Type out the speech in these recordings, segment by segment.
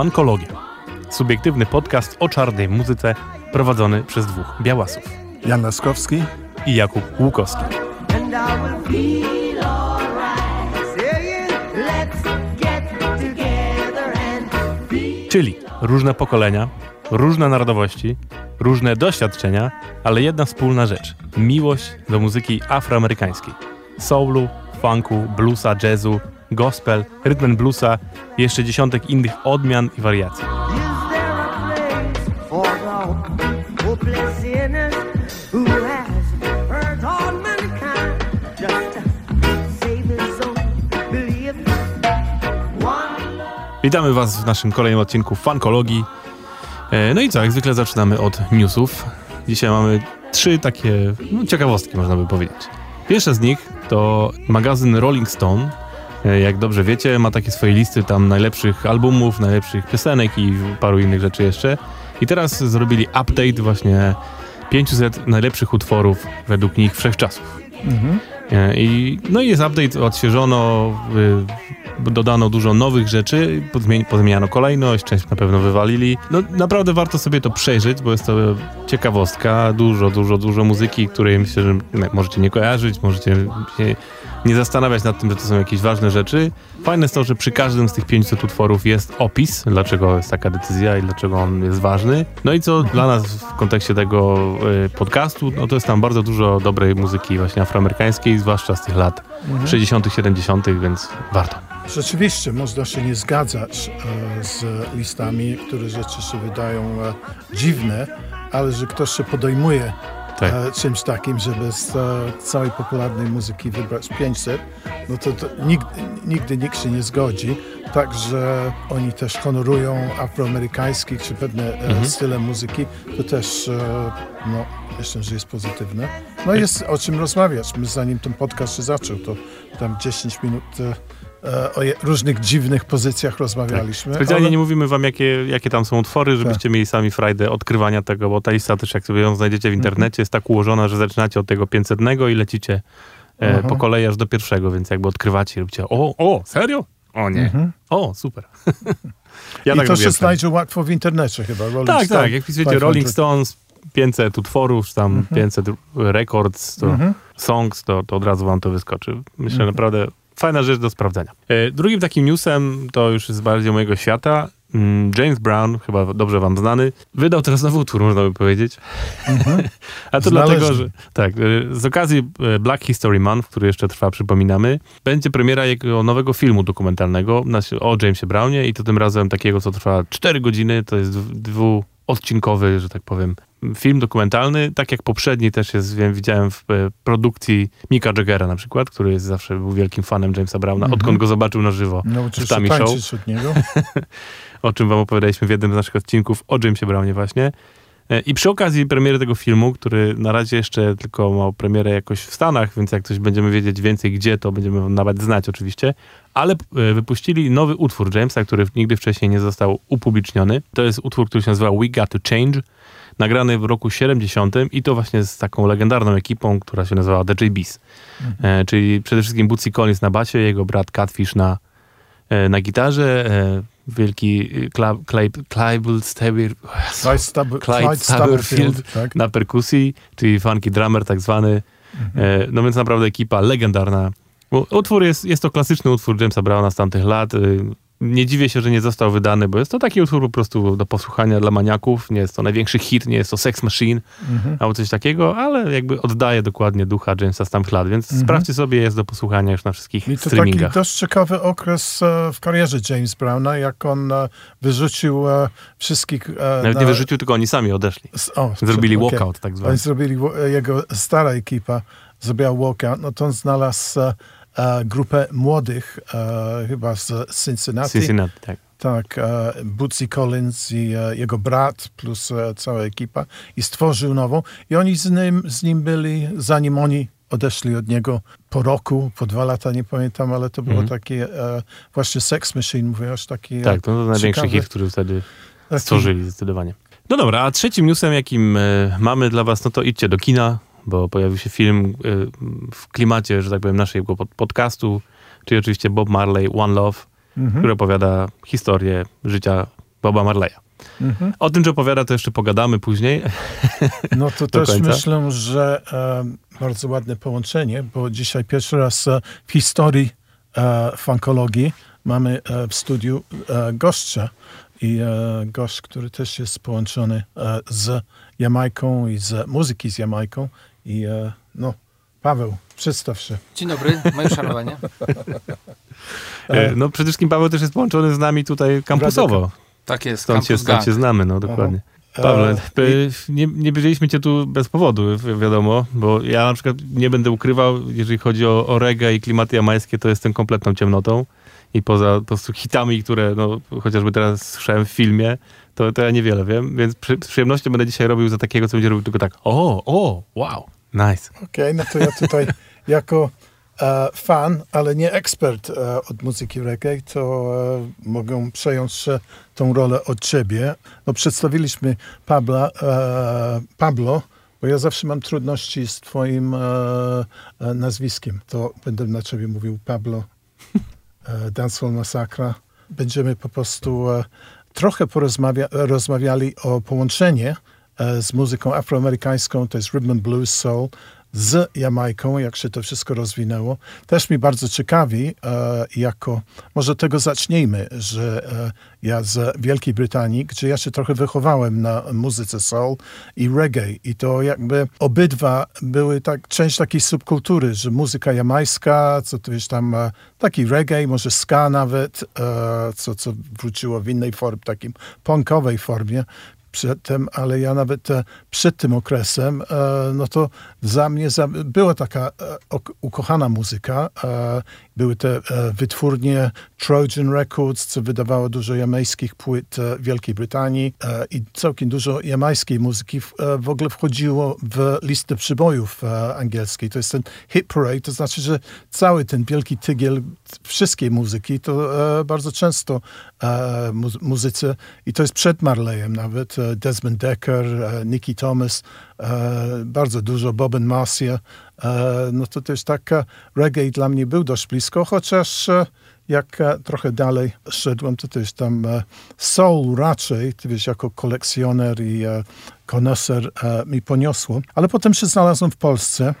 Fankologia. Subiektywny podcast o czarnej muzyce prowadzony przez dwóch białasów. Jan Laskowski. I Jakub Łukowski. Czyli różne pokolenia, różne narodowości, różne doświadczenia, ale jedna wspólna rzecz. Miłość do muzyki afroamerykańskiej. Soulu, funku, bluesa, jazzu, gospel, and bluesa i jeszcze dziesiątek innych odmian i wariacji. Witamy Was w naszym kolejnym odcinku Fankologii. E, No i co, jak zwykle zaczynamy od newsów. Dzisiaj mamy trzy takie no, ciekawostki, można by powiedzieć. Pierwsza z nich to magazyn Rolling Stone. E, Jak dobrze wiecie, ma takie swoje listy tam najlepszych albumów, najlepszych piosenek i paru innych rzeczy jeszcze. I teraz zrobili update właśnie 500 najlepszych utworów według nich wszechczasów. E, I, no i jest update, odświeżono, y, dodano dużo nowych rzeczy, podmieni- pozmieniano kolejność, część na pewno wywalili. No naprawdę warto sobie to przejrzeć, bo jest to ciekawostka, dużo, dużo, dużo muzyki, której myślę, że możecie nie kojarzyć, możecie się nie zastanawiać nad tym, że to są jakieś ważne rzeczy. Fajne jest to, że przy każdym z tych 500 utworów jest opis, dlaczego jest taka decyzja i dlaczego on jest ważny. No i co dla nas w kontekście tego y, podcastu, no to jest tam bardzo dużo dobrej muzyki właśnie afroamerykańskiej, zwłaszcza z tych lat 60., 70., więc warto. Rzeczywiście można się nie zgadzać e, z listami, które rzeczy się wydają e, dziwne, ale że ktoś się podejmuje Tak. e, czymś takim, żeby z e, całej popularnej muzyki wybrać 500, no to, to nigdy, nigdy nikt się nie zgodzi. Także oni też honorują afroamerykańskich czy pewne e, style muzyki. To też no, myślę, że jest pozytywne. No jest o czym rozmawiać. My zanim ten podcast się zaczął, to tam 10 minut o je, różnych dziwnych pozycjach rozmawialiśmy. Specjalnie ale- nie mówimy wam, jakie, jakie tam są utwory, żebyście mieli sami frajdę odkrywania tego, bo ta lista też, jak sobie ją znajdziecie w internecie, jest tak ułożona, że zaczynacie od tego 500 i lecicie e, Aha. po kolei aż do pierwszego, więc jakby odkrywacie i robicie o, o, serio? O nie. O, super. ja I to się znajdzie łatwo w internecie chyba. Rolling Tak, Stone, tak. Jak wpisujecie 500. Rolling Stones, 500 utworów, tam 500 records, to Mhm. songs, to, to od razu wam to wyskoczy. Myślę, naprawdę fajna rzecz do sprawdzenia. E, drugim takim newsem, to już jest bardziej mojego świata, mm, James Brown, chyba dobrze wam znany, wydał teraz nowy utwór, można by powiedzieć. A to Znaleźli. dlatego, że tak, e, z okazji e, Black History Month, który jeszcze trwa, przypominamy, będzie premiera jego nowego filmu dokumentalnego o Jamesie Brownie i to tym razem takiego, co trwa 4 godziny, to jest dwu- dwuodcinkowy, że tak powiem, film dokumentalny, tak jak poprzedni też jest, wiem, widziałem w e, produkcji Mika Jaggera na przykład, który jest zawsze był wielkim fanem Jamesa Browna, odkąd go zobaczył na żywo Nauczył w Tami Show. o czym wam opowiadaliśmy w jednym z naszych odcinków o Jamesie Brownie właśnie. E, I przy okazji premiery tego filmu, który na razie jeszcze tylko ma premierę jakoś w Stanach, więc jak ktoś będziemy wiedzieć więcej gdzie, to będziemy nawet znać oczywiście, ale e, wypuścili nowy utwór Jamesa, który nigdy wcześniej nie został upubliczniony. To jest utwór, który się nazywa We Got to Change, nagrany w roku 70 i to właśnie z taką legendarną ekipą, która się nazywała The JBs. E, czyli przede wszystkim Bootsy Collins na basie, jego brat Catfish na, e, na gitarze, e, wielki Clyde Staber, Clyde, Stab Clyde Clyde Stubblefield Stubblefield. Tak. na perkusji, czyli funky drummer tak zwany. E, no więc naprawdę ekipa legendarna. Utwór jest, jest to klasyczny utwór Jamesa Browna z tamtych lat. Nie dziwię się, że nie został wydany, bo jest to taki utwór po prostu do posłuchania dla maniaków. Nie jest to największy hit, nie jest to Sex Machine albo coś takiego, ale jakby oddaje dokładnie ducha Jamesa z tamtych lat, więc sprawdźcie sobie, jest do posłuchania już na wszystkich I to taki streamingach. dość ciekawy okres e, w karierze James Browna, jak on e, wyrzucił e, wszystkich... Nawet na- nie wyrzucił, tylko oni sami odeszli. o, Zrobili okej. walkout tak zwany. Oni zrobili, jego stara ekipa zrobiła walkout, no to on znalazł grupę młodych, e, chyba z Cincinnati. Cincinnati, tak. Tak, e, Bootsy Collins i e, jego brat plus e, cała ekipa i stworzył nową. I oni z nim, z nim byli, zanim oni odeszli od niego po roku, po dwa lata, nie pamiętam, ale to było takie e, właśnie Sex Machine, mówiłaś, taki... Tak, to, to największy hit, który wtedy stworzyli zdecydowanie. No dobra, a trzecim newsem, jakim e, mamy dla was, no to idźcie do kina, bo pojawił się film e, w klimacie, że tak powiem, naszego pod podcastu, czyli oczywiście Bob Marley One Love, który opowiada historię życia Boba Marleya. Mhm. O tym, że opowiada, to jeszcze pogadamy później. No to też końca. myślę, że e, bardzo ładne połączenie, bo dzisiaj pierwszy raz e, w historii e, funkologii mamy e, w studiu e, gościa i e, gość, który też jest połączony e, z Jamajką i z muzyki z Jamajką i e, no, Paweł, przedstaw się. Dzień dobry, moje szanowanie. E, No przede wszystkim Paweł też jest połączony z nami tutaj kampusowo. Tak jest, Stąd się, Campus stąd się znamy, no dokładnie. Pawle, E, nie, nie bierzeliśmy cię tu bez powodu, wi- wiadomo, bo ja na przykład nie będę ukrywał, jeżeli chodzi o, o reggae i klimaty jamańskie, to jestem kompletną ciemnotą i poza po prostu hitami, które no, chociażby teraz słyszałem w filmie, to, to ja niewiele wiem, więc przy, z przyjemnością będę dzisiaj robił za takiego, co będzie robił tylko tak, o, o, wow, nice. Okej, no to ja tutaj jako e, fan, ale nie ekspert e, od muzyki reggae, to e, mogę przejąć tą rolę od ciebie. No, przedstawiliśmy Pabla, e, Pablo, bo ja zawsze mam trudności z twoim e, e, nazwiskiem. To będę na ciebie mówił Pablo e, Dancehall Masakra. Będziemy po prostu trochę porozmawia- rozmawiali o połączenie e, z muzyką afroamerykańską, to jest rhythm and blues, soul, z Jamajką, jak się to wszystko rozwinęło. Też mi bardzo ciekawi, e, jako, może tego zacznijmy, że e, ja z Wielkiej Brytanii, gdzie ja się trochę wychowałem na muzyce soul i reggae i to jakby obydwa były tak, część takiej subkultury, że muzyka jamajska, co to jest tam e, taki reggae, może ska nawet, e, co, co wróciło w innej formie, takim punkowej formie, przedtem, ale ja nawet e, przed tym okresem, e, no to za mnie za, była taka e, ukochana muzyka. Były te wytwórnie Trojan Records, co wydawało dużo jamańskich płyt e, w Wielkiej Brytanii e, i całkiem dużo jamańskiej muzyki w, e, w ogóle wchodziło w listę przybojów e, angielskiej. To jest ten hit parade, to znaczy, że cały ten wielki tygiel wszystkiej muzyki to e, bardzo często e, mu, muzyce i to jest przed Marleyem nawet, e, Desmond Decker, e, Nicky Thomas, e, bardzo dużo, Bob and Marcia, e, no to też taka reggae dla mnie był dość blisko, chociaż e, jak e, trochę dalej szedłem, to też tam e, soul raczej, ty wiesz, jako kolekcjoner i e, koneser mi poniosło, ale potem się znalazłem w Polsce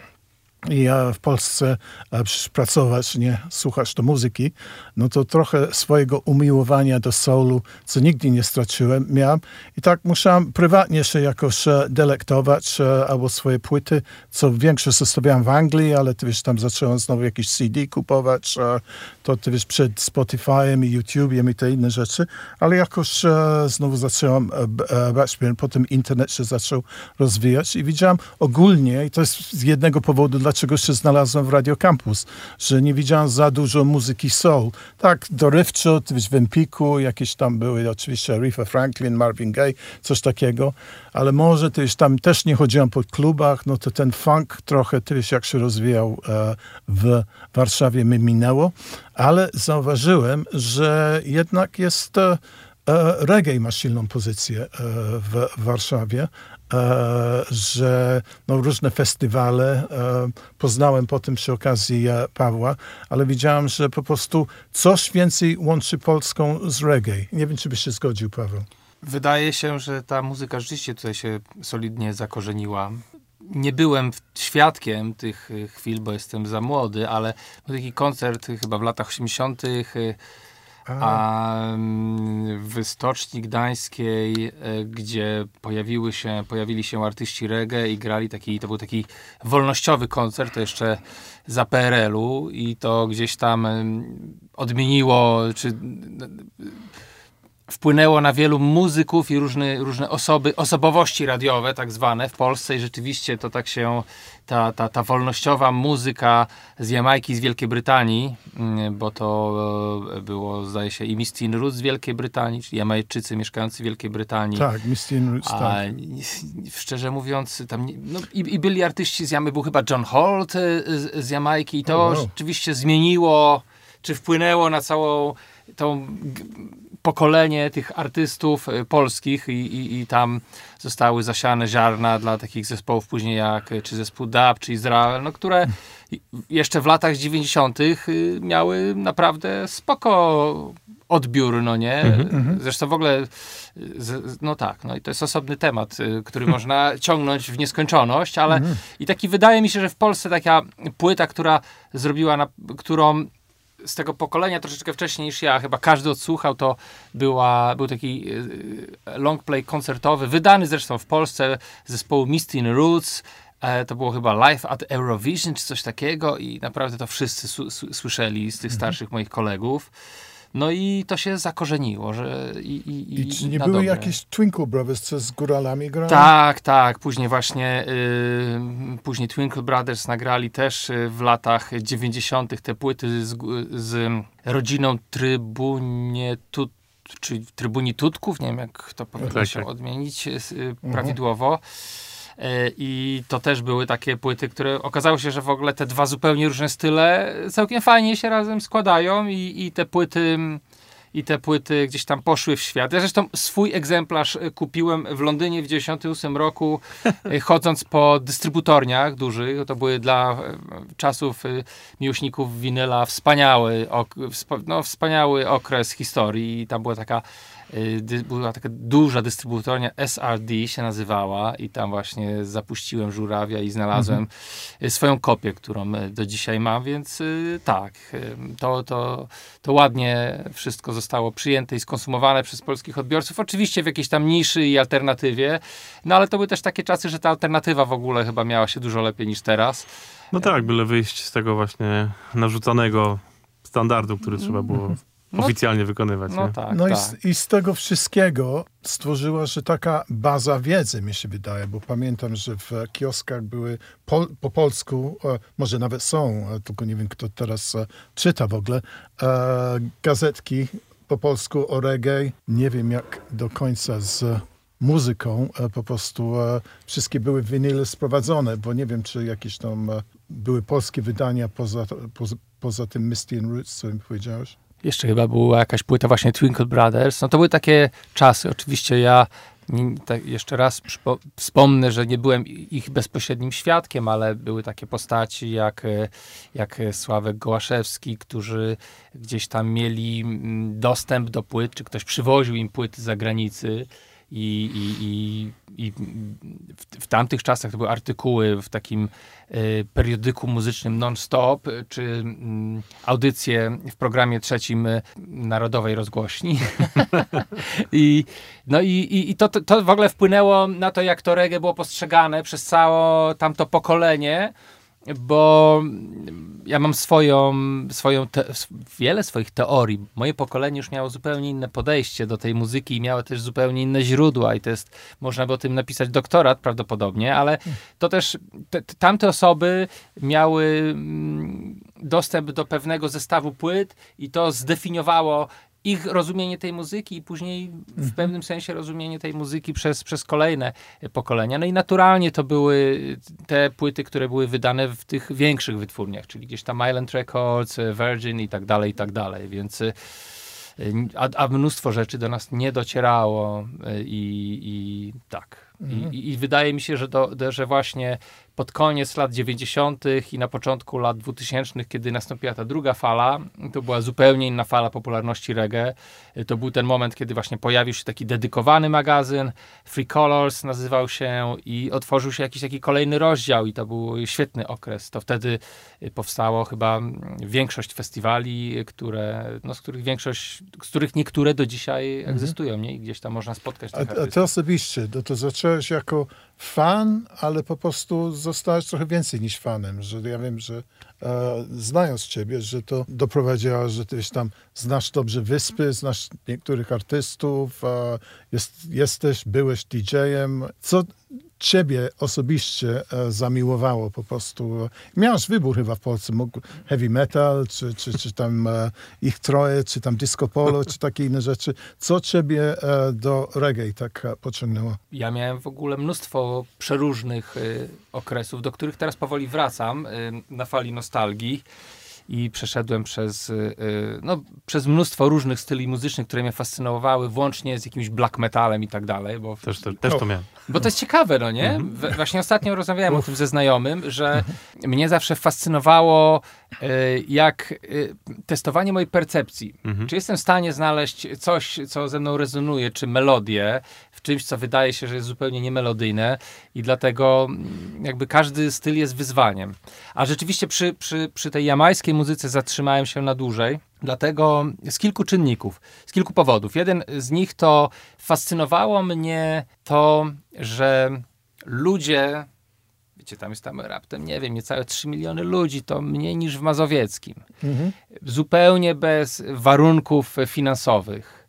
ja w Polsce e, pracować, nie? Słuchać do muzyki, no to trochę swojego umiłowania do soulu, co nigdy nie straciłem, miałem. I tak musiałem prywatnie się jakoś delektować e, albo swoje płyty, co większość zostawiałem w Anglii, ale ty wiesz, tam zacząłem znowu jakieś CD kupować, e, to ty wiesz, przed Spotify'em i YouTube'em i te inne rzeczy, ale jakoś znowu zacząłem b- bać, potem internet się zaczął rozwijać i widziałem ogólnie, i to jest z jednego powodu, dlaczego się znalazłem w Radio Campus, że nie widziałem za dużo muzyki soul. Tak, dorywczo, w Empiku jakieś tam były oczywiście Aretha Franklin, Marvin Gaye, coś takiego, ale może wiesz, tam też nie chodziłem po klubach, no to ten funk trochę, wiesz, jak się rozwijał e, w Warszawie mi minęło, ale zauważyłem, że jednak jest e, e, reggae ma silną pozycję w Warszawie, że no, różne festiwale e, poznałem potem przy okazji e, Pawła, ale widziałem, że po prostu coś więcej łączy Polską z reggae. Nie wiem, czy byś się zgodził, Paweł. Wydaje się, że ta muzyka rzeczywiście tutaj się solidnie zakorzeniła. Nie byłem świadkiem tych chwil, bo jestem za młody, ale był taki koncert chyba w latach 80., y, a. Mm, w Stoczni Gdańskiej, y, gdzie pojawiły się, pojawili się artyści reggae i grali taki, to był taki wolnościowy koncert, to jeszcze za PRL-u i to gdzieś tam ym, odmieniło, czy wpłynęło na wielu muzyków i różne, różne osoby, osobowości radiowe tak zwane w Polsce i rzeczywiście to tak się, ta, ta, ta wolnościowa muzyka z Jamajki, z Wielkiej Brytanii, mm, bo to e, było zdaje się i Mistin Roots z Wielkiej Brytanii, czyli Jamajczycy mieszkający w Wielkiej Brytanii. Tak, Misty in Roots, A tak. szczerze mówiąc, tam nie, no, i, i byli artyści z Jamy, był chyba John Holt e, z, z Jamajki i to Oh, wow. rzeczywiście zmieniło, czy wpłynęło na całą tą pokolenie tych artystów y, polskich i, i, i tam zostały zasiane ziarna dla takich zespołów później jak y, czy zespół DAB, czy Izrael, no, które jeszcze w latach 90. miały naprawdę spoko odbiór, no nie? Zresztą w ogóle, no tak, no i to jest osobny temat, który można ciągnąć w nieskończoność, ale i taki wydaje mi się, że w Polsce taka płyta, która zrobiła, na, którą z tego pokolenia troszeczkę wcześniej niż ja, chyba każdy odsłuchał, to była, był taki y, long play koncertowy, wydany zresztą w Polsce zespołu Misty in Roots. E, to było chyba live at Eurovision czy coś takiego i naprawdę to wszyscy słyszeli z tych starszych moich kolegów. No i to się zakorzeniło, że i, i, I czy nie były dobre. jakieś Twinkle Brothers, co z góralami grali? Tak, tak. Później właśnie, y, później Twinkle Brothers nagrali też y, w latach 90. te płyty z, z rodziną Trybunie Tut, czy Trybuni Tutków, nie wiem jak to powinno tak, się tak. odmienić y, mhm. E, I to też były takie płyty, które okazało się, że w ogóle te dwa zupełnie różne style całkiem fajnie się razem składają i, i te płyty i te płyty gdzieś tam poszły w świat. Ja zresztą swój egzemplarz e, kupiłem w Londynie w 98 roku, e, chodząc po dystrybutorniach dużych. To były dla czasów miłośników winyla wspaniały, no, wspaniały okres historii. Tam była taka była taka duża dystrybutornia, SRD się nazywała i tam właśnie zapuściłem żurawia i znalazłem mhm. swoją kopię, którą y, do dzisiaj mam, więc tak, to, to, to ładnie wszystko zostało przyjęte i skonsumowane przez polskich odbiorców, oczywiście w jakiejś tam niszy i alternatywie, no ale to były też takie czasy, że ta alternatywa w ogóle chyba miała się dużo lepiej niż teraz. No tak, byle wyjść z tego właśnie narzucanego standardu, który trzeba było no, oficjalnie wykonywać. No, tak, no tak. I, z, i, z, tego wszystkiego stworzyła się taka baza wiedzy, mi się wydaje, bo pamiętam, że w kioskach były po, po polsku, e, może nawet są, e, tylko nie wiem, kto teraz e, czyta w ogóle, gazetki po polsku o reggae. Nie wiem, jak do końca z muzyką, po prostu wszystkie były winyle sprowadzone, bo nie wiem, czy jakieś tam były polskie wydania poza, poza, poza tym Misty and Roots, co mi powiedziałeś. Jeszcze chyba była jakaś płyta właśnie Twinkle Brothers. No to były takie czasy. Oczywiście ja tak jeszcze raz wspomnę, że nie byłem ich bezpośrednim świadkiem, ale były takie postaci jak, jak Sławek Gołaszewski, którzy gdzieś tam mieli mm, dostęp do płyt, czy ktoś przywoził im płyty z zagranicy i, i, i, w, w, tamtych czasach to były artykuły w takim y, periodyku muzycznym non-stop, czy y, audycje w programie trzecim y, Narodowej Rozgłośni. I, no i, i to, to w ogóle wpłynęło na to, jak to reggae było postrzegane przez całe tamto pokolenie, bo ja mam swoją, swoją te, wiele swoich teorii. Moje pokolenie już miało zupełnie inne podejście do tej muzyki i miało też zupełnie inne źródła i to jest, można by o tym napisać doktorat prawdopodobnie, ale to też te, tamte osoby miały mm, dostęp do pewnego zestawu płyt i to zdefiniowało ich rozumienie tej muzyki i później w mhm. pewnym sensie rozumienie tej muzyki przez, przez kolejne pokolenia. No i naturalnie to były te płyty, które były wydane w tych większych wytwórniach, czyli gdzieś tam Island Records, Virgin i tak dalej, i tak dalej, więc a, a mnóstwo rzeczy do nas nie docierało i, i tak. Mhm. I, I, wydaje mi się, że, do, że właśnie pod koniec lat 90. i na początku lat 2000, kiedy nastąpiła ta druga fala, to była zupełnie inna fala popularności reggae. To był ten moment, kiedy właśnie pojawił się taki dedykowany magazyn, Free Colors nazywał się i otworzył się jakiś taki kolejny rozdział i to był świetny okres. To wtedy powstało chyba większość festiwali, które, no, z których większość, z których niektóre do dzisiaj mhm. egzystują, nie? I gdzieś tam można spotkać. A, a ty osobiście, to, to zacząłeś jako fan, ale po prostu zostałeś trochę więcej niż fanem, że ja wiem, że znając ciebie, że to doprowadziło, że ty tam znasz dobrze wyspy, znasz niektórych artystów, e, jest, jesteś, byłeś DJ-em. Co ciebie osobiście e, zamiłowało po prostu? Miałeś wybór chyba w Polsce, mógł heavy metal, czy, czy, czy tam e, ich troje, czy tam disco polo, czy takie inne rzeczy. Co ciebie e, do reggae tak pociągnęło? Ja miałem w ogóle mnóstwo przeróżnych okresów, do których teraz powoli wracam na fali nostalgii. I przeszedłem przez, y, y, no, przez mnóstwo różnych styli muzycznych, które mnie fascynowały, włącznie z jakimś black metalem i tak dalej, bo Też, to, też to miałem. bo to jest ciekawe, no nie? Mhm. Właśnie ostatnio rozmawiałem o tym ze znajomym, że mnie zawsze fascynowało e, jak testowanie mojej percepcji. Mhm. Czy jestem w stanie znaleźć coś, co ze mną rezonuje, czy melodię w czymś, co wydaje się, że jest zupełnie niemelodyjne i dlatego mm, jakby każdy styl jest wyzwaniem. A rzeczywiście przy, przy, przy tej jamańskiej muzyce zatrzymałem się na dłużej, dlatego z kilku czynników, z kilku powodów. Jeden z nich to fascynowało mnie to, że ludzie, wiecie, tam jest tam raptem, nie wiem, niecałe 3 miliony ludzi, to mniej niż w Mazowieckim. Mhm. Zupełnie bez warunków finansowych.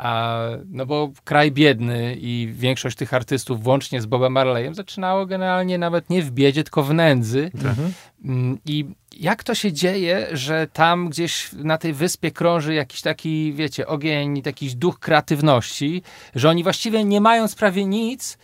A, no bo kraj biedny i większość tych artystów, włącznie z Bobem Marleyem, zaczynało generalnie nawet nie w biedzie, tylko w nędzy. Mhm. Mm, I jak to się dzieje, że tam gdzieś na tej wyspie krąży jakiś taki, wiecie, ogień, jakiś duch kreatywności, że oni właściwie nie mając prawie nic,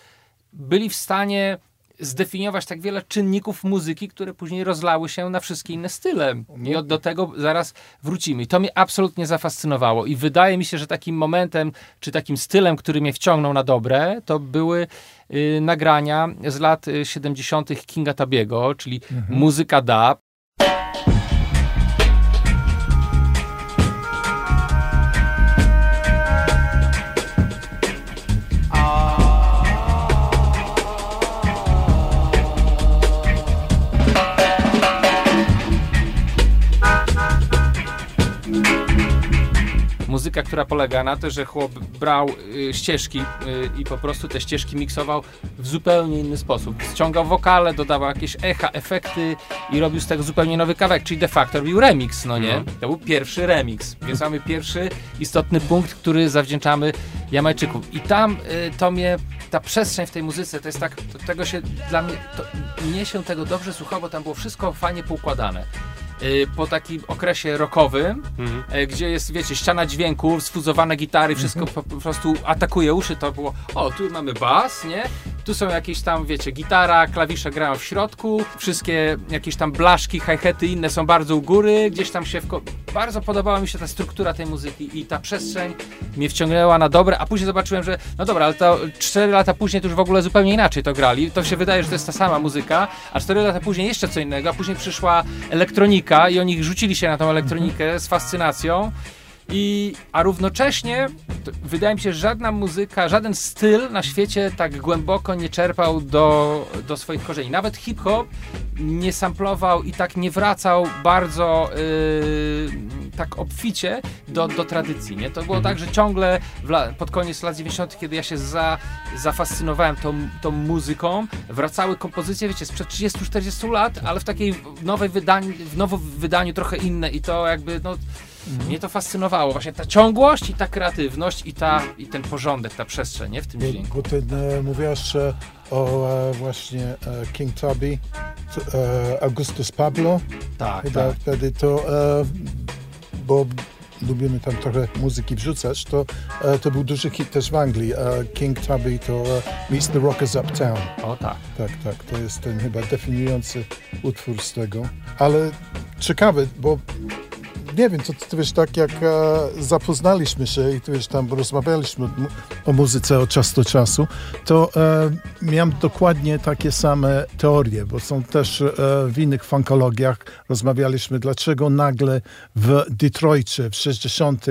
byli w stanie zdefiniować tak wiele czynników muzyki, które później rozlały się na wszystkie inne style. I od, do tego zaraz wrócimy. I to mnie absolutnie zafascynowało. I wydaje mi się, że takim momentem, czy takim stylem, który mnie wciągnął na dobre, to były y, nagrania z lat y, 70. Kinga Tabiego, czyli muzyka dub. Muzyka, która polega na to, że chłop brał y, ścieżki y, i po prostu te ścieżki miksował w zupełnie inny sposób. Ściągał wokale, dodawał jakieś echa, efekty i robił z tego zupełnie nowy kawałek, czyli de facto robił remix, no nie? To był pierwszy remix, więc mamy pierwszy istotny punkt, który zawdzięczamy Jamajczykom. I tam y, to mnie, ta przestrzeń w tej muzyce, to jest tak, to, tego się dla mnie, to, mnie się tego dobrze słuchało, bo tam było wszystko fajnie poukładane. Y, Po takim okresie rockowym, Mhm. e, gdzie jest, wiecie, ściana dźwięków, sfuzowane gitary, wszystko po, po prostu atakuje uszy, to było, o, tu mamy bas, nie? Tu są jakieś tam, wiecie, gitara, klawisze grają w środku, wszystkie jakieś tam blaszki, hi-haty inne są bardzo u góry, gdzieś tam się wko... Bardzo podobała mi się ta struktura tej muzyki i ta przestrzeń mnie wciągnęła na dobre, a później zobaczyłem, że no dobra, ale to 4 lata później to już w ogóle zupełnie inaczej to grali, to się wydaje, że to jest ta sama muzyka, a 4 lata później jeszcze co innego, a później przyszła elektronika i oni rzucili się na tą elektronikę z fascynacją. I, a równocześnie wydaje mi się, że żadna muzyka, żaden styl na świecie tak głęboko nie czerpał do, do swoich korzeni. Nawet hip-hop nie samplował i tak nie wracał bardzo yy, tak obficie do, do tradycji. Nie? To było tak, że ciągle la, pod koniec lat 90., kiedy ja się za, zafascynowałem tą, tą muzyką, wracały kompozycje, wiecie, sprzed 30-40 lat, ale w takiej nowej wydaniu, w nowym wydaniu trochę inne i to jakby, no, mnie to fascynowało. Właśnie ta ciągłość i ta kreatywność i, ta, i ten porządek, ta przestrzeń, nie? W tym dźwięku. bo ty e, mówiłaś e, o e, właśnie e, King Tubby, e, Augustus Pablo. Tak, Chyba tak. wtedy to, e, bo lubimy tam trochę muzyki wrzucać, to, to był duży hit też w Anglii. King Tubby to Meets the Rockers Uptown. O tak. Tak, tak, to jest ten chyba definiujący utwór z tego. Ale ciekawe, bo nie wiem, to ty wiesz, tak jak e, zapoznaliśmy się i wiesz, tam rozmawialiśmy o, mu- o muzyce od czasu do czasu, to e, miałem dokładnie takie same teorie, bo są też e, w innych funkologiach rozmawialiśmy, dlaczego nagle w Detroicie w 60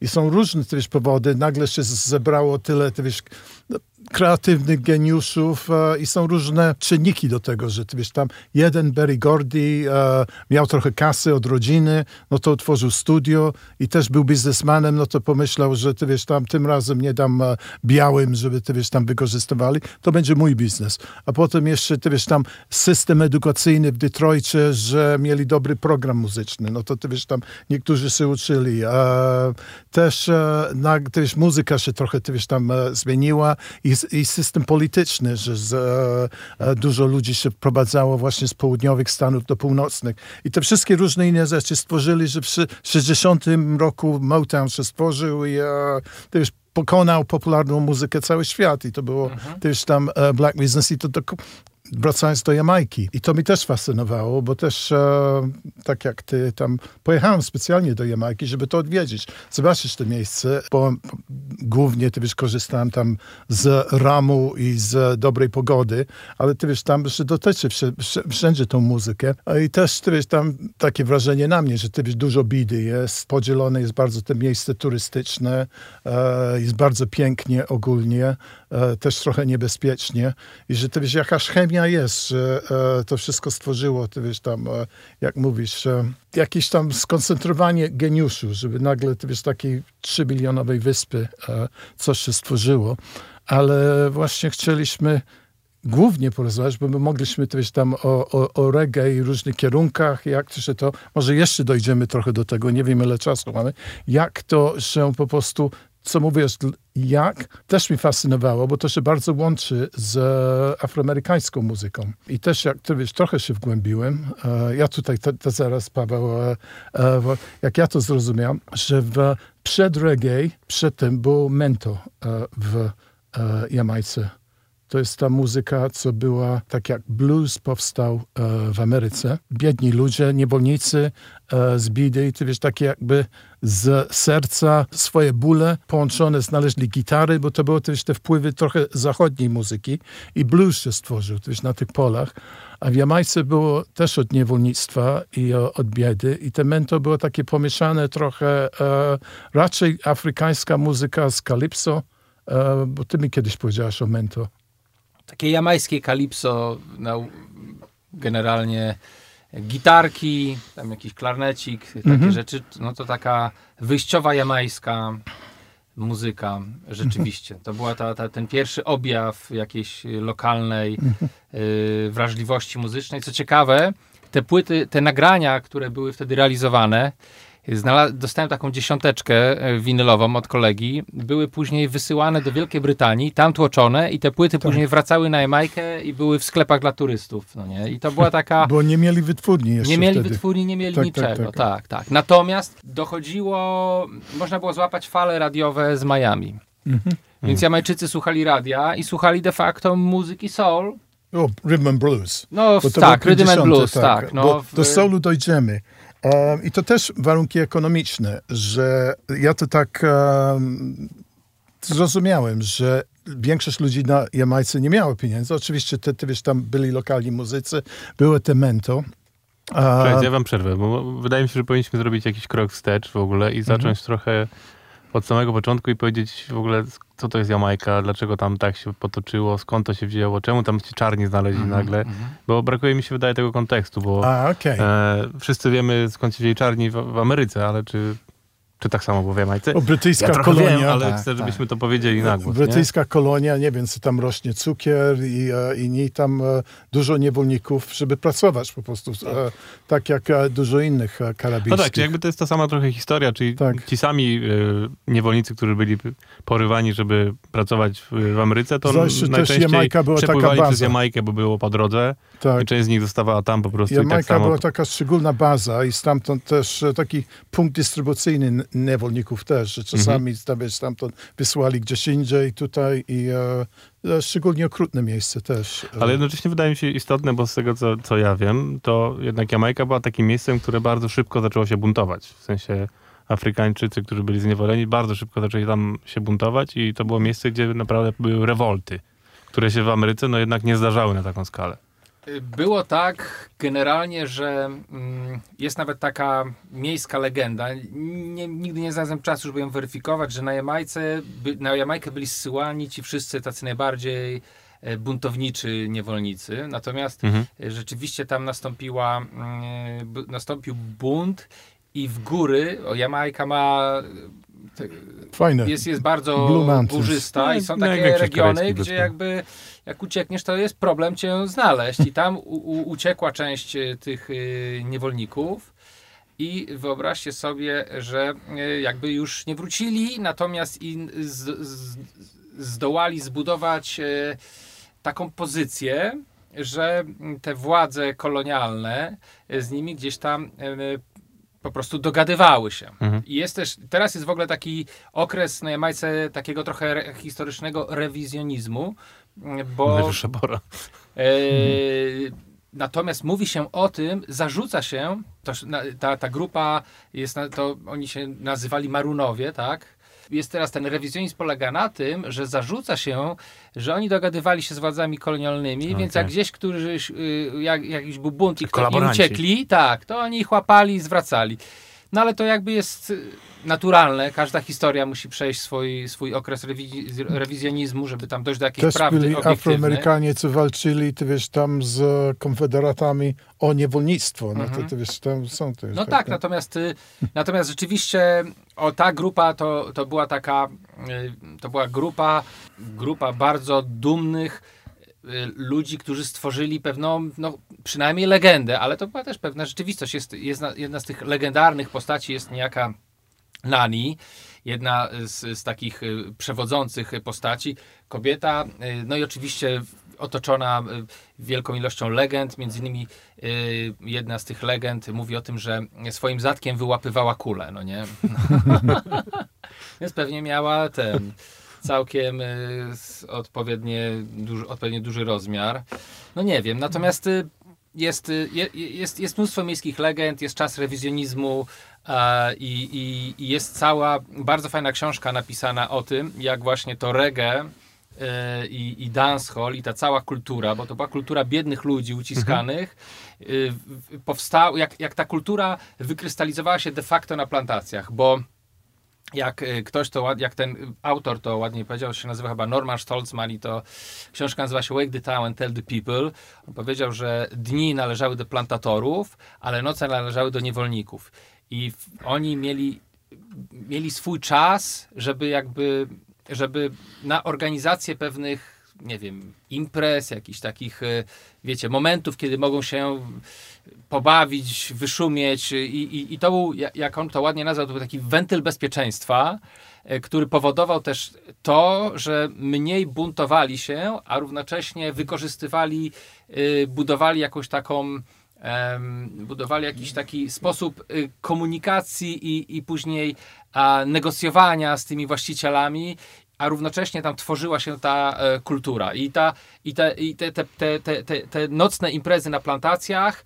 i są różne wiesz, powody, nagle się zebrało tyle, ty wiesz, no, kreatywnych geniuszów e, i są różne czynniki do tego, że wiesz, tam jeden Barry Gordy e, miał trochę kasy od rodziny, no to otworzył studio i też był biznesmanem, no to pomyślał, że ty wiesz, tam tym razem nie dam e, białym, żeby ty wiesz, tam wykorzystywali, to będzie mój biznes. A potem jeszcze ty wiesz, tam system edukacyjny w Detroicie, że mieli dobry program muzyczny, no to ty wiesz, tam niektórzy się uczyli. E, też e, na, ty wiesz, muzyka się trochę ty wiesz, tam e, zmieniła i, i system polityczny, że z, e, e, dużo ludzi się wprowadzało właśnie z południowych stanów do północnych. I te wszystkie różne inne rzeczy stworzyli, że w szy- 60 roku Motown się stworzył i e, ty wiesz, pokonał popularną muzykę cały świat i to było też tam e, Black Business i to, to wracając do Jamajki. I to mi też fascynowało, bo też e, tak jak ty tam pojechałem specjalnie do Jamajki, żeby to odwiedzić, zobaczyć to miejsce, bo głównie ty wiesz, korzystałem tam z ramu i z dobrej pogody, ale ty wiesz, tam że dotyczy wszędzie tą muzykę. I też ty wiesz, tam takie wrażenie na mnie, że ty wiesz, dużo bidy jest, podzielone jest bardzo to miejsce turystyczne, e, jest bardzo pięknie ogólnie, też trochę niebezpiecznie. I że ty wiesz, jakaś chemia jest, że e, to wszystko stworzyło, ty wiesz, tam, e, jak mówisz, e, jakieś tam skoncentrowanie geniuszu, żeby nagle, ty wiesz, takiej trzybilionowej wyspy e, coś się stworzyło, ale właśnie chcieliśmy głównie porozmawiać, bo my mogliśmy też tam o, o, o reggae i różnych kierunkach, jak to się to, może jeszcze dojdziemy trochę do tego, nie wiem ile czasu mamy, jak to się po prostu, co mówisz, jak, też mi fascynowało, bo to się bardzo łączy z afroamerykańską muzyką. I też, jak ty wiesz, trochę się wgłębiłem. E, ja tutaj to, zaraz, Paweł, e, e, jak ja to zrozumiałem, że w, przed reggae, przed tym był mento w Jamajce. To jest ta muzyka, co była tak jak blues powstał e, w Ameryce. Biedni ludzie, niewolnicy e, z bidy, ty wiesz, takie jakby z serca swoje bóle połączone znaleźli gitary, bo to były też te wpływy trochę zachodniej muzyki i blues się stworzył, wiesz, na tych polach. A w Jamajce było też od niewolnictwa i od biedy i te mento było takie pomieszane trochę e, raczej afrykańska muzyka z calypso, e, bo ty mi kiedyś powiedziałaś o mento takie jamańskie kalipso, no, generalnie gitarki, tam jakiś klarnecik, takie mhm. rzeczy, no to taka wyjściowa jamańska muzyka, rzeczywiście. To była ta, ta, ten pierwszy objaw jakiejś lokalnej mhm. y, wrażliwości muzycznej. Co ciekawe, te płyty, te nagrania, które były wtedy realizowane, Dostałem taką dziesiąteczkę e, winylową od kolegi. Były później wysyłane do Wielkiej Brytanii, tam tłoczone i te płyty tak. później wracały na Jamajkę i były w sklepach dla turystów. No nie? I to była taka... Bo nie mieli wytwórni jeszcze Nie mieli wtedy. wytwórni, nie mieli tak, tak niczego. Tak tak. tak. Natomiast dochodziło, można było złapać fale radiowe z Miami. Mhm. Więc Jamajczycy słuchali radia i słuchali de facto muzyki soul. O, rhythm and blues. No tak, rhythm and blues, tak. tak no. Do soulu dojdziemy. I to też warunki ekonomiczne, że ja to tak um, zrozumiałem, że większość ludzi na Jamajce nie miało pieniędzy. Oczywiście te, te wiesz, tam byli lokalni muzycy, były te mento. A... ja wam przerwę, bo wydaje mi się, że powinniśmy zrobić jakiś krok wstecz w ogóle i zacząć mhm. trochę od samego początku i powiedzieć w ogóle, co to jest Jamajka, dlaczego tam tak się potoczyło, skąd to się wzięło, czemu tam się czarni znaleźli mm -hmm, nagle, mm -hmm. bo brakuje mi się, wydaje, tego kontekstu, bo A, okay. e, wszyscy wiemy, skąd się wzięli czarni w, w Ameryce, ale czy czy tak samo w Jamajce? O, brytyjska ja kolonia. Wiem, ale tak, chcę, żebyśmy tak. to powiedzieli na głos. Brytyjska nie? kolonia, nie wiem, co tam rośnie cukier i, e, i nie tam e, dużo niewolników, żeby pracować po prostu, tak, tak jak dużo innych karabinskich. No tak, jakby to jest ta sama trochę historia, czyli tak. ci sami niewolnicy, którzy byli porywani, żeby pracować w, Ameryce, to Zresztą najczęściej też Jamajka była przepływali taka baza. przez Jamajkę, bo było po drodze tak. i część z nich zostawała tam po prostu. Jamajka i tak samo... była taka szczególna baza i stamtąd też taki punkt dystrybucyjny niewolników też, że czasami mhm. stamtąd wysłali gdzieś indziej, tutaj i e, e, szczególnie okrutne miejsce też. Ale jednocześnie wydaje mi się istotne, bo z tego co, co ja wiem, to jednak Jamajka była takim miejscem, które bardzo szybko zaczęło się buntować. W sensie Afrykańczycy, którzy byli zniewoleni, bardzo szybko zaczęli tam się buntować i to było miejsce, gdzie naprawdę były rewolty, które się w Ameryce no jednak nie zdarzały na taką skalę. Było tak generalnie, że mm, jest nawet taka miejska legenda. Nie, nigdy nie znalazłem czasu, żeby ją weryfikować, że na Jamajce, na Jamajkę byli zsyłani ci wszyscy tacy najbardziej e, buntowniczy niewolnicy. Natomiast mhm. E, rzeczywiście tam nastąpiła, mm, nastąpił bunt i w góry, o Jamajka ma Fajne. Jest, jest bardzo górzysta i są takie regiony, gdzie jakby jak uciekniesz, to jest problem cię znaleźć. I tam u, u, uciekła część e, tych y, niewolników. I wyobraźcie sobie, że y, jakby już nie wrócili, natomiast i z, z, zdołali zbudować y, taką pozycję, że te władze kolonialne z nimi gdzieś tam po prostu dogadywały się. Mhm. I jest też, teraz jest w ogóle taki okres na Jamajce takiego trochę re, historycznego rewizjonizmu, bo... Najwyższa pora. Natomiast mówi się o tym, zarzuca się, to, ta, ta grupa jest, to oni się nazywali Marunowie, tak? Jest teraz ten rewizjonizm polega na tym, że zarzuca się, że oni dogadywali się z władzami kolonialnymi, okay. więc jak gdzieś któryś, y, jak, jakiś był bunt i, uciekli, tak, to oni ich łapali i zwracali. No ale to jakby jest y, naturalne. Każda historia musi przejść swój, swój okres rewiz rewizjonizmu, żeby tam dojść do jakiejś Też prawdy byli Afroamerykanie, co walczyli, ty wiesz, tam z konfederatami o niewolnictwo. No to, mhm. ty wiesz, tam są też. No tak, tak natomiast, y, natomiast rzeczywiście o ta grupa to, to była taka, y, to była grupa, grupa bardzo dumnych ludzi, którzy stworzyli pewną, no przynajmniej legendę, ale to była też pewna rzeczywistość. Jest, jest jedna z tych legendarnych postaci jest niejaka Nani, jedna z, z takich y, przewodzących postaci. Kobieta, y, no i oczywiście otoczona wielką ilością legend, między innymi jedna z tych legend mówi o tym, że swoim zatkiem wyłapywała kulę, no nie? Więc pewnie miała ten całkiem y, odpowiednie, duży, odpowiednio duży rozmiar. No nie wiem, natomiast y, jest, y, jest, jest mnóstwo miejskich legend, jest czas rewizjonizmu i, i, i jest cała bardzo fajna książka napisana o tym, jak właśnie to reggae i, i dancehall i ta cała kultura, bo to była kultura biednych ludzi uciskanych, mhm. jak, jak ta kultura wykrystalizowała się de facto na plantacjach, bo jak y, ktoś to, jak ten autor to ładnie powiedział, się nazywa chyba Norman Stolzman i to książka nazywa się Wake the Town and Tell the People. On powiedział, że dni należały do plantatorów, ale noce należały do niewolników. I oni mieli, mieli swój czas, żeby jakby, żeby na organizację pewnych nie wiem, imprez, jakichś takich, y, wiecie, momentów, kiedy mogą się pobawić, wyszumieć i, i, i to był, jak on to ładnie nazwał, to był taki wentyl bezpieczeństwa, e, który powodował też to, że mniej buntowali się, a równocześnie wykorzystywali, y, budowali jakąś taką budowali jakiś taki sposób komunikacji i, i później negocjowania z tymi właścicielami a równocześnie tam tworzyła się ta e, kultura. I, ta, i, te, i te, te, te, te, te nocne imprezy na plantacjach,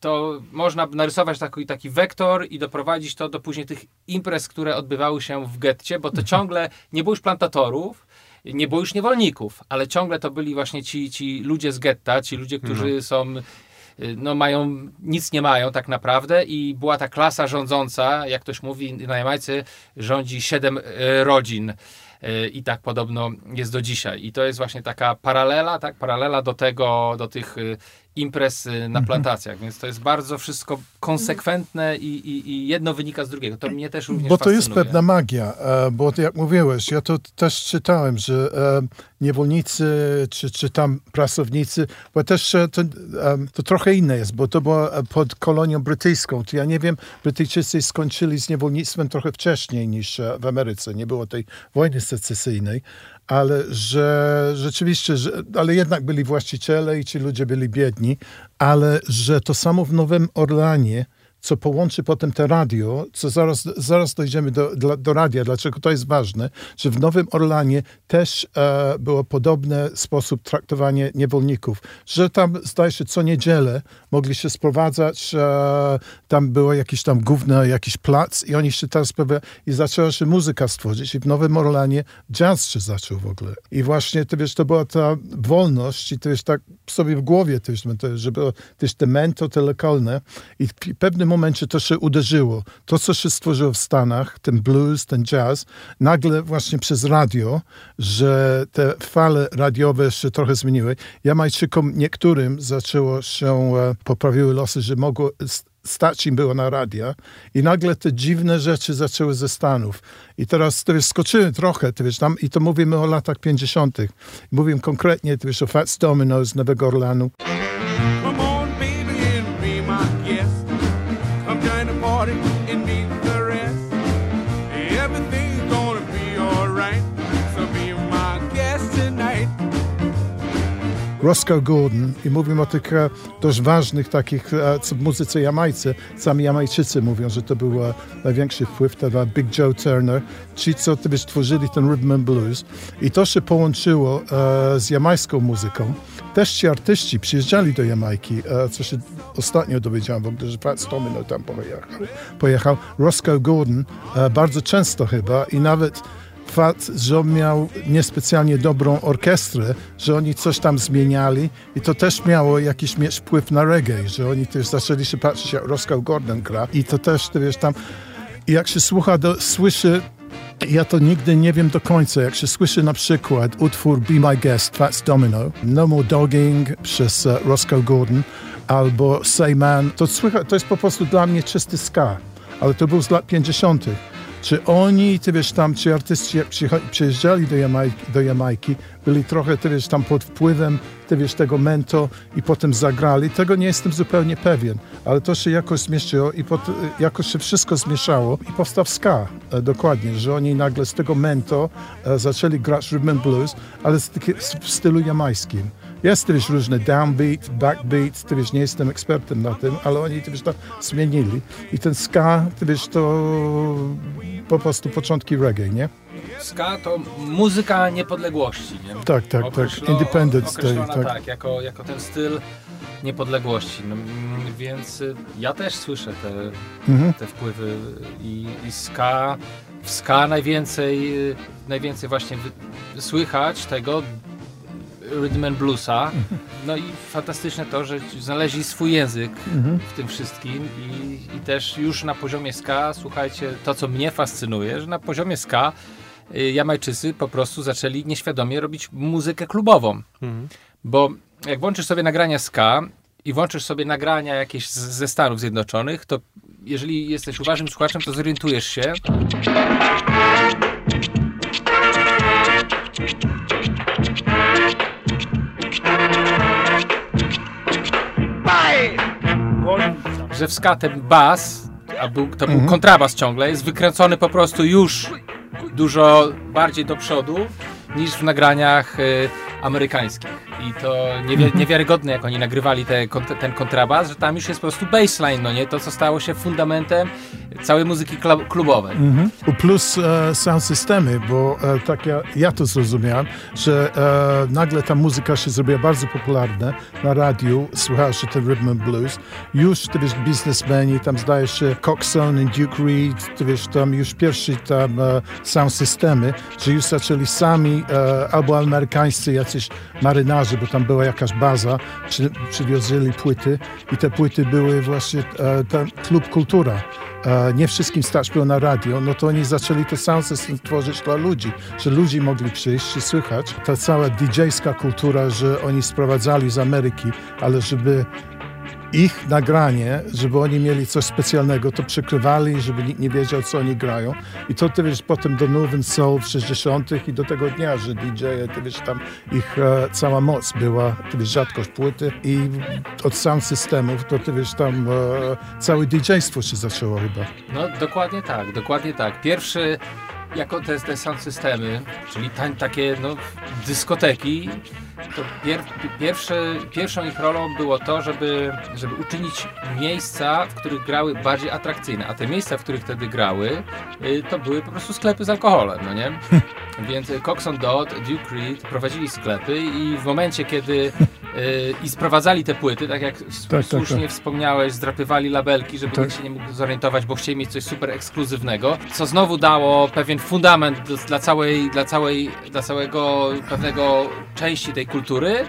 to można narysować taki, taki wektor i doprowadzić to do później tych imprez, które odbywały się w getcie, bo to mhm. ciągle nie było już plantatorów, nie było już niewolników, ale ciągle to byli właśnie ci, ci ludzie z getta, ci ludzie, którzy mhm. są y, no mają, nic nie mają tak naprawdę i była ta klasa rządząca, jak ktoś mówi, na Jamajce rządzi siedem y, rodzin. Y, i tak podobno jest do dzisiaj. I to jest właśnie taka paralela, tak, paralela do tego, do tych y, imprez na mhm. plantacjach, więc to jest bardzo wszystko konsekwentne i, i, i, jedno wynika z drugiego. To mnie też również Bo to fascynuje. jest pewna magia, e, bo jak mówiłeś, ja to też czytałem, że e, niewolnicy czy, czy tam pracownicy, bo też e, to, to trochę inne jest, bo to było pod kolonią brytyjską. To ja nie wiem, Brytyjczycy skończyli z niewolnictwem trochę wcześniej niż w Ameryce. Nie było tej wojny secesyjnej, ale że rzeczywiście, że, ale jednak byli właściciele i ci ludzie byli biedni, ale że to samo w Nowym Orlanie co połączy potem te radio, co zaraz, zaraz dojdziemy do, do, do radia, dlaczego to jest ważne, że w Nowym Orlanie też e, było podobny sposób traktowania niewolników, że tam zdaje się co niedzielę mogli się sprowadzać, e, tam było jakiś tam gówno, jakiś plac i oni się teraz i zaczęła się muzyka stworzyć i w Nowym Orlanie jazz się zaczął w ogóle. I właśnie, to wiesz, to była ta wolność i to jest tak sobie w głowie też, że było też te mento, te lokalne i w pewnym momencie to się uderzyło. To, co się stworzyło w Stanach, ten blues, ten jazz, nagle właśnie przez radio, że te fale radiowe się trochę zmieniły. Jamajczykom niektórym zaczęło się, e, poprawiły losy, że mogło stać im było na radia i nagle te dziwne rzeczy zaczęły ze Stanów. I teraz to wiesz, skoczyły trochę, to wiesz, tam, i to mówimy o latach 50. Mówimy konkretnie, to wiesz, o Fats Domino z Nowego Orlanu. Roscoe Gordon i mówimy o tych e, dość ważnych takich, e, w muzyce jamajce, sami Jamajczycy mówią, że to był e, największy wpływ, to Big Joe Turner, ci, co tworzyli ten rhythm and blues i to się połączyło z jamajską muzyką też ci artyści przyjeżdżali do Jamajki, co się ostatnio dowiedziałem w ogóle, że Fats Domino tam pojechał. pojechał. Roscoe Gordon bardzo często chyba i nawet fakt, że on miał niespecjalnie dobrą orkiestrę, że oni coś tam zmieniali i to też miało jakiś mieć wpływ na reggae, że oni też zaczęli się patrzeć jak Roscoe Gordon gra i to też, ty wiesz, tam jak się słucha, do, słyszy ja to nigdy nie wiem do końca. Jak się słyszy na przykład utwór Be My Guest, Fats Domino, No More Dogging przez uh, Roscoe Gordon albo Say Man, to, słycha, to jest po prostu dla mnie czysty ska, ale to był z lat 50. Czy oni, ty wiesz, tam, ci artyści przyjeżdżali do Jamajki, do Jamajki, byli trochę, ty wiesz, tam pod wpływem, ty wiesz, tego mento i potem zagrali, tego nie jestem zupełnie pewien, ale to się jakoś zmieściło i pot, jakoś się wszystko zmieszało i powstał ska, e, dokładnie, że oni nagle z tego mento e, zaczęli grać rhythm and blues, ale w stylu jamańskim. Jest też różne downbeat, backbeat, ty wiesz, nie jestem ekspertem na tym, ale oni ty wiesz, to zmienili. I ten ska, ty wiesz, to po prostu początki reggae, nie? Ska to muzyka niepodległości, nie? Tak, tak, tak. Independence Day, tak. tak. jako, jako ten styl niepodległości. No, mm, więc y, ja też słyszę te, mhm. te wpływy i, i ska. W ska najwięcej, y, najwięcej właśnie słychać tego rhythm and bluesa. No i fantastyczne to, że znaleźli swój język mhm. w tym wszystkim i, i też już na poziomie ska, słuchajcie, to co mnie fascynuje, że na poziomie ska y, Jamajczycy po prostu zaczęli nieświadomie robić muzykę klubową. Mhm. Bo jak włączysz sobie nagrania ska i włączysz sobie nagrania jakieś z, ze Stanów Zjednoczonych, to jeżeli jesteś uważnym słuchaczem, to zorientujesz się, że w ska ten bas, a był, to był mhm. kontrabas ciągle, jest wykręcony po prostu już dużo bardziej do przodu niż w nagraniach y, amerykańskich. I to niewi niewiarygodne, jak oni nagrywali te, ten kontrabas, że tam już jest po prostu baseline, no nie? To, co stało się fundamentem całej muzyki klubowej. Mhm. Plus e, sound systemy, bo e, tak ja, ja to zrozumiałem, że e, nagle ta muzyka się zrobiła bardzo popularna na radiu, słuchał się ten rhythm and blues. Już, ty wiesz, biznesmeni, tam zdaje się Coxon i Duke Reed, ty wiesz, tam już pierwszy tam e, sound systemy, że już zaczęli sami e, albo amerykańscy jacyś marynarze, bo tam była jakaś baza, przywiozili płyty i te płyty były właśnie e, ten klub kultura. Nie wszystkim stać było na radio, no to oni zaczęli to sound system tworzyć dla ludzi, że ludzie mogli przyjść i słychać. Ta cała DJ-ska kultura, że oni sprowadzali z Ameryki, ale żeby ich nagranie, żeby oni mieli coś specjalnego, to przykrywali, żeby nikt nie wiedział, co oni grają. I to ty wiesz, potem do Nowym Soul w 60. i do tego dnia, że DJ, ty wiesz, tam ich e, cała moc była, ty wiesz, rzadkość płyty i od sound systemów, to ty wiesz, tam e, całe DJ-stwo się zaczęło chyba. No dokładnie tak, dokładnie tak. Pierwszy jako te, te sound systemy, czyli tań, takie no, dyskoteki, to pier, pierwsze, pierwszą ich rolą było to, żeby, żeby uczynić miejsca, w których grały bardziej atrakcyjne. A te miejsca, w których wtedy grały, y, to były po prostu sklepy z alkoholem, no nie? Więc Coxon Dodd, Duke Reed prowadzili sklepy i w momencie, kiedy i sprowadzali te płyty, tak jak tak, tak, słusznie tak. wspomniałeś, zdrapywali labelki, żeby tak. nikt się nie mógł zorientować, bo chcieli mieć coś super ekskluzywnego, co znowu dało pewien fundament dla całej, dla całej, dla całego pewnego części tej kultury.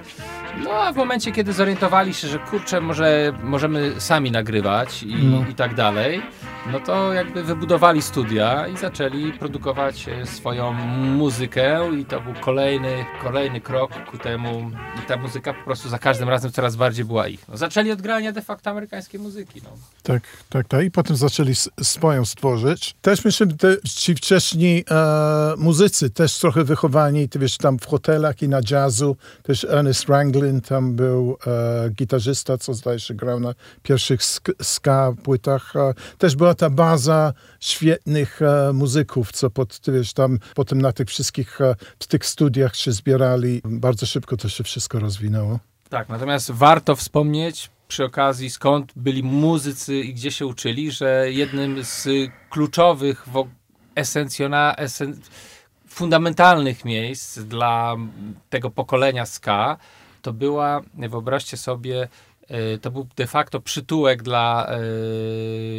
No a w momencie, kiedy zorientowali się, że kurczę, może możemy sami nagrywać i, no. i tak dalej, no to jakby wybudowali studia i zaczęli produkować e, swoją muzykę i to był kolejny, kolejny krok ku temu i ta muzyka po prostu za każdym razem coraz bardziej była ich. No, zaczęli od grania de facto amerykańskiej muzyki. No. Tak, tak, tak. I potem zaczęli swoją stworzyć. Też myślę, że ci wcześniej e, muzycy też trochę wychowani, ty wiesz, tam w hotelach i na jazzu, też Ernest Ranglin tam był e, gitarzysta, co zdaje się grał na pierwszych ska płytach. E, też była była ta baza świetnych e, muzyków, co pod, wiesz, tam potem na tych wszystkich, e, tych studiach się zbierali. Bardzo szybko to się wszystko rozwinęło. Tak, natomiast warto wspomnieć przy okazji, skąd byli muzycy i gdzie się uczyli, że jednym z kluczowych, esencjona, esen, fundamentalnych miejsc dla tego pokolenia ska to była, wyobraźcie sobie, to był de facto przytułek dla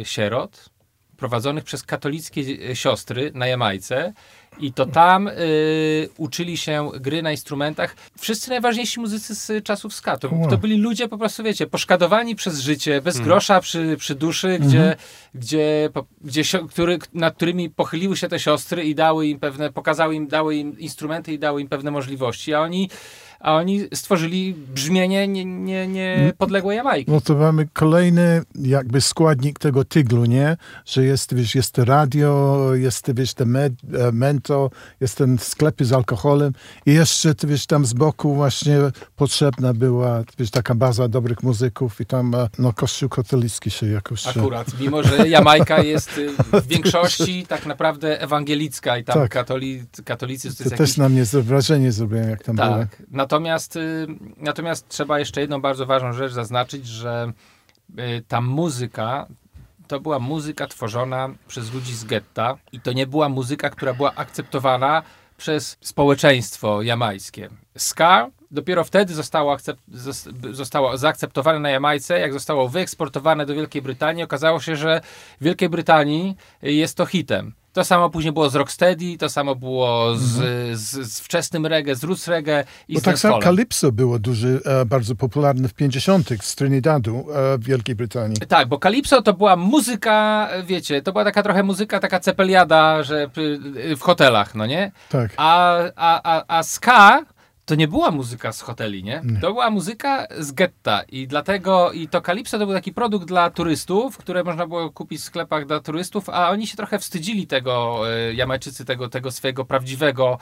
y, sierot, prowadzonych przez katolickie y, siostry na Jamajce. I to tam y, uczyli się gry na instrumentach. Wszyscy najważniejsi muzycy z czasów ska. To, to byli ludzie po prostu, wiecie, poszkadowani przez życie, bez grosza przy, przy duszy, gdzie, gdzie, po, gdzie który, nad którymi pochyliły się te siostry i dały im pewne, pokazały im, dały im instrumenty i dały im pewne możliwości, a oni, a oni stworzyli brzmienie nie, nie, nie podległe Jamajki. No to mamy kolejny jakby składnik tego tyglu, nie? Że jest, wiesz, jest to radio, jest, wiesz, te med, e, mento, jest ten sklepy z alkoholem i jeszcze, ty wiesz, tam z boku właśnie potrzebna była, wiesz, taka baza dobrych muzyków i tam, e, no, kościół katolicki się jakoś... e, Akurat, mimo że Jamajka jest y, w większości tak naprawdę ewangelicka i tam Tak. katoli, katolicy to To też jakiś... na mnie wrażenie zrobiłem, jak tam. Tak, natomiast, y, natomiast trzeba jeszcze jedną bardzo ważną rzecz zaznaczyć, że y, ta muzyka to była muzyka tworzona przez ludzi z getta i to nie była muzyka, która była akceptowana przez społeczeństwo jamańskie. Ska dopiero wtedy zostało, zostało zaakceptowane na Jamajce, jak zostało wyeksportowane do Wielkiej Brytanii. Okazało się, że w Wielkiej Brytanii jest to hitem. To samo później było z Rocksteady, to samo było z, z, z wczesnym reggae, z roots reggae i Bo z tak samo. Calypso było duży, e, bardzo popularne w 50. z Trinidadu e, w Wielkiej Brytanii. Tak, bo Calypso to była muzyka, wiecie, to była taka trochę muzyka, taka cepeliada, że w hotelach, no nie? Tak. A, a, a, a ska to nie była muzyka z hoteli, nie? To była muzyka z getta i dlatego, i to Calypso to był taki produkt dla turystów, które można było kupić w sklepach dla turystów, a oni się trochę wstydzili tego, y, Jamajczycy, tego, tego swojego prawdziwego,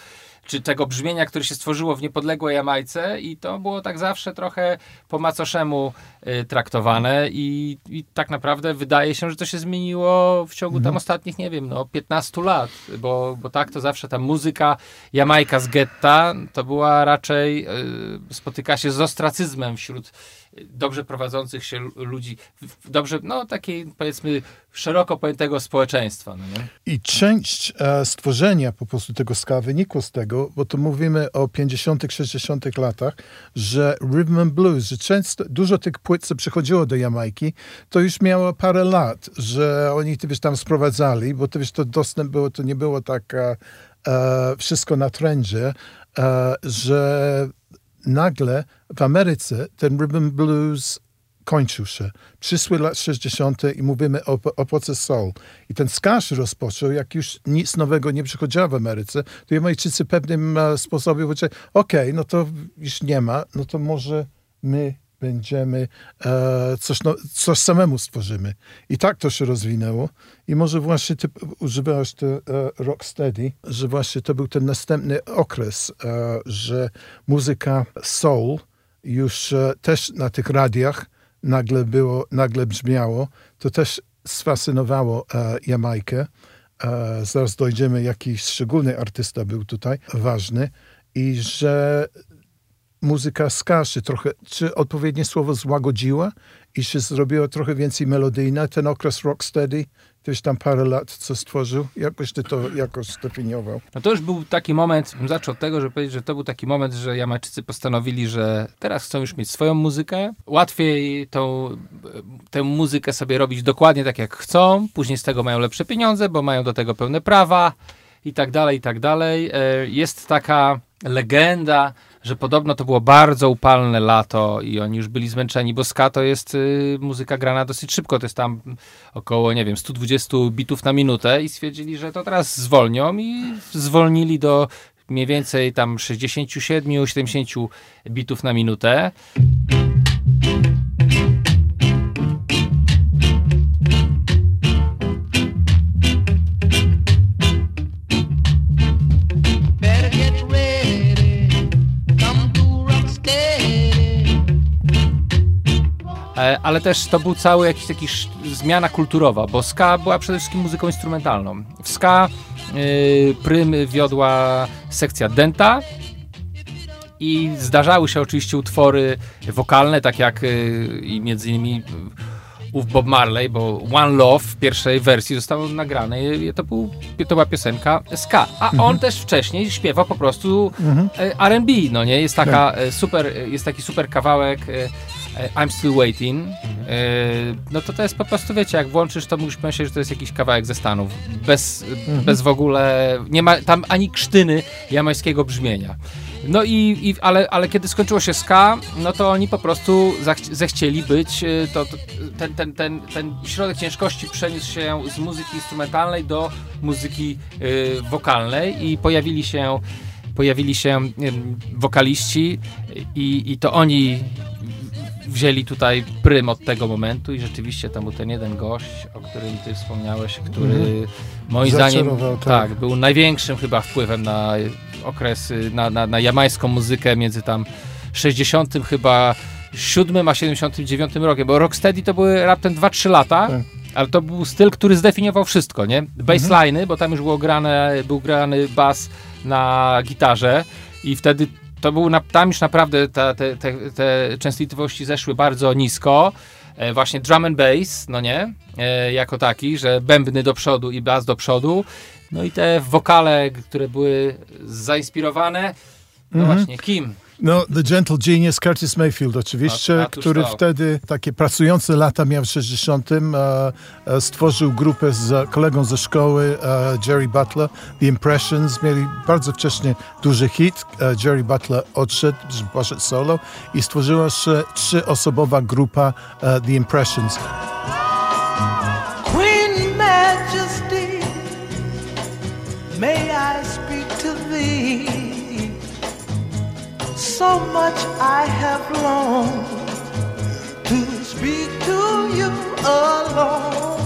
czy tego brzmienia, które się stworzyło w niepodległej Jamajce i to było tak zawsze trochę po macoszemu y, traktowane i, i tak naprawdę wydaje się, że to się zmieniło w ciągu tam ostatnich, nie wiem, no 15 lat, bo, bo tak to zawsze ta muzyka Jamajka z getta to była raczej, y, spotyka się z ostracyzmem wśród dobrze prowadzących się lu- ludzi, dobrze, no takiej powiedzmy szeroko pojętego społeczeństwa, no? I część e, stworzenia po prostu tego ska wynikło z tego, bo to mówimy o 50., 60. latach, że rhythm and blues, że często, dużo tych płyt, co przychodziło do Jamajki, to już miało parę lat, że oni to wiesz, tam sprowadzali, bo to wiesz, to dostęp było, to nie było tak e, e, wszystko na trendzie, e, że nagle w Ameryce ten rhythm blues kończył się. Przyszły lat 60. i mówimy o epoce soul. I ten ska się rozpoczął, jak już nic nowego nie przychodziło w Ameryce, to Jamajczycy pewnym e, sposobem powiedzieli, okej, no to już nie ma, no to może my będziemy e, coś, no, coś samemu stworzymy. I tak to się rozwinęło. I może właśnie ty używałeś te e, Rocksteady, że właśnie to był ten następny okres, e, że muzyka soul już e, też na tych radiach nagle było, nagle brzmiało. To też sfascynowało e, Jamajkę. E, zaraz dojdziemy, jaki szczególny artysta był tutaj ważny. I że muzyka ska się trochę, czy odpowiednie słowo złagodziła i się zrobiło trochę więcej melodyjna. Ten okres Rocksteady, też tam parę lat, co stworzył, jakoś ty to jakoś zdefiniował. No to już był taki moment, zaczął od tego, żeby powiedzieć, że to był taki moment, że Jamajczycy postanowili, że teraz chcą już mieć swoją muzykę. Łatwiej tą, tę muzykę sobie robić dokładnie tak, jak chcą. Później z tego mają lepsze pieniądze, bo mają do tego pełne prawa i tak dalej, i tak dalej. E, Jest taka legenda, że podobno to było bardzo upalne lato i oni już byli zmęczeni, bo ska to jest y, muzyka grana dosyć szybko, to jest tam około, nie wiem, 120 bitów na minutę i stwierdzili, że to teraz zwolnią i zwolnili do mniej więcej tam 67-70 bitów na minutę. Ale też to był cały jakiś taki zmiana kulturowa, bo ska była przede wszystkim muzyką instrumentalną. W ska y, prym wiodła sekcja denta i zdarzały się oczywiście utwory wokalne, tak jak y, i między innymi ów Bob Marley, bo One Love w pierwszej wersji zostało nagrane i to, był, to była piosenka ska. A on też wcześniej śpiewał po prostu e, R&B, no nie? Jest taka e, super, e, jest taki super kawałek e, e, I'm Still Waiting. E, no to to jest po prostu, wiecie, jak włączysz, to musisz myśleć, że to jest jakiś kawałek ze Stanów. Bez, bez w ogóle, nie ma tam ani krztyny jamańskiego brzmienia. No i, i ale, ale kiedy skończyło się ska, no to oni po prostu zechcieli być, y, to, to, ten, ten, ten, ten środek ciężkości przeniósł się z muzyki instrumentalnej do muzyki y, wokalnej i pojawili się pojawili się ym, wokaliści i, i to oni wzięli tutaj prym od tego momentu i rzeczywiście tam był ten jeden gość, o którym ty wspomniałeś, który moim zdaniem tak. tak, był największym chyba wpływem na okresy, na, na, na jamańską muzykę między tam 60 chyba 7 a 79 rokiem, bo Rocksteady to były raptem 2-3 lata, Tak. ale to był styl, który zdefiniował wszystko, nie? Bassline'y, bo tam już było grane, był grany bas na gitarze i wtedy to był, na, tam już naprawdę ta, te, te, te częstotliwości zeszły bardzo nisko. E, właśnie drum and bass, no nie? E, jako taki, że bębny do przodu i bas do przodu. No i te wokale, które były zainspirowane. No właśnie, kim? No, The Gentle Genius, Curtis Mayfield oczywiście, A- a który wtedy takie pracujące lata miał w 60. E, e, stworzył grupę z kolegą ze szkoły, e, Jerry Butler, The Impressions. Mieli bardzo wcześnie duży hit. E, Jerry Butler odszedł, poszedł solo i stworzyła się trzyosobowa grupa e, The Impressions. So much I have longed to speak to you alone.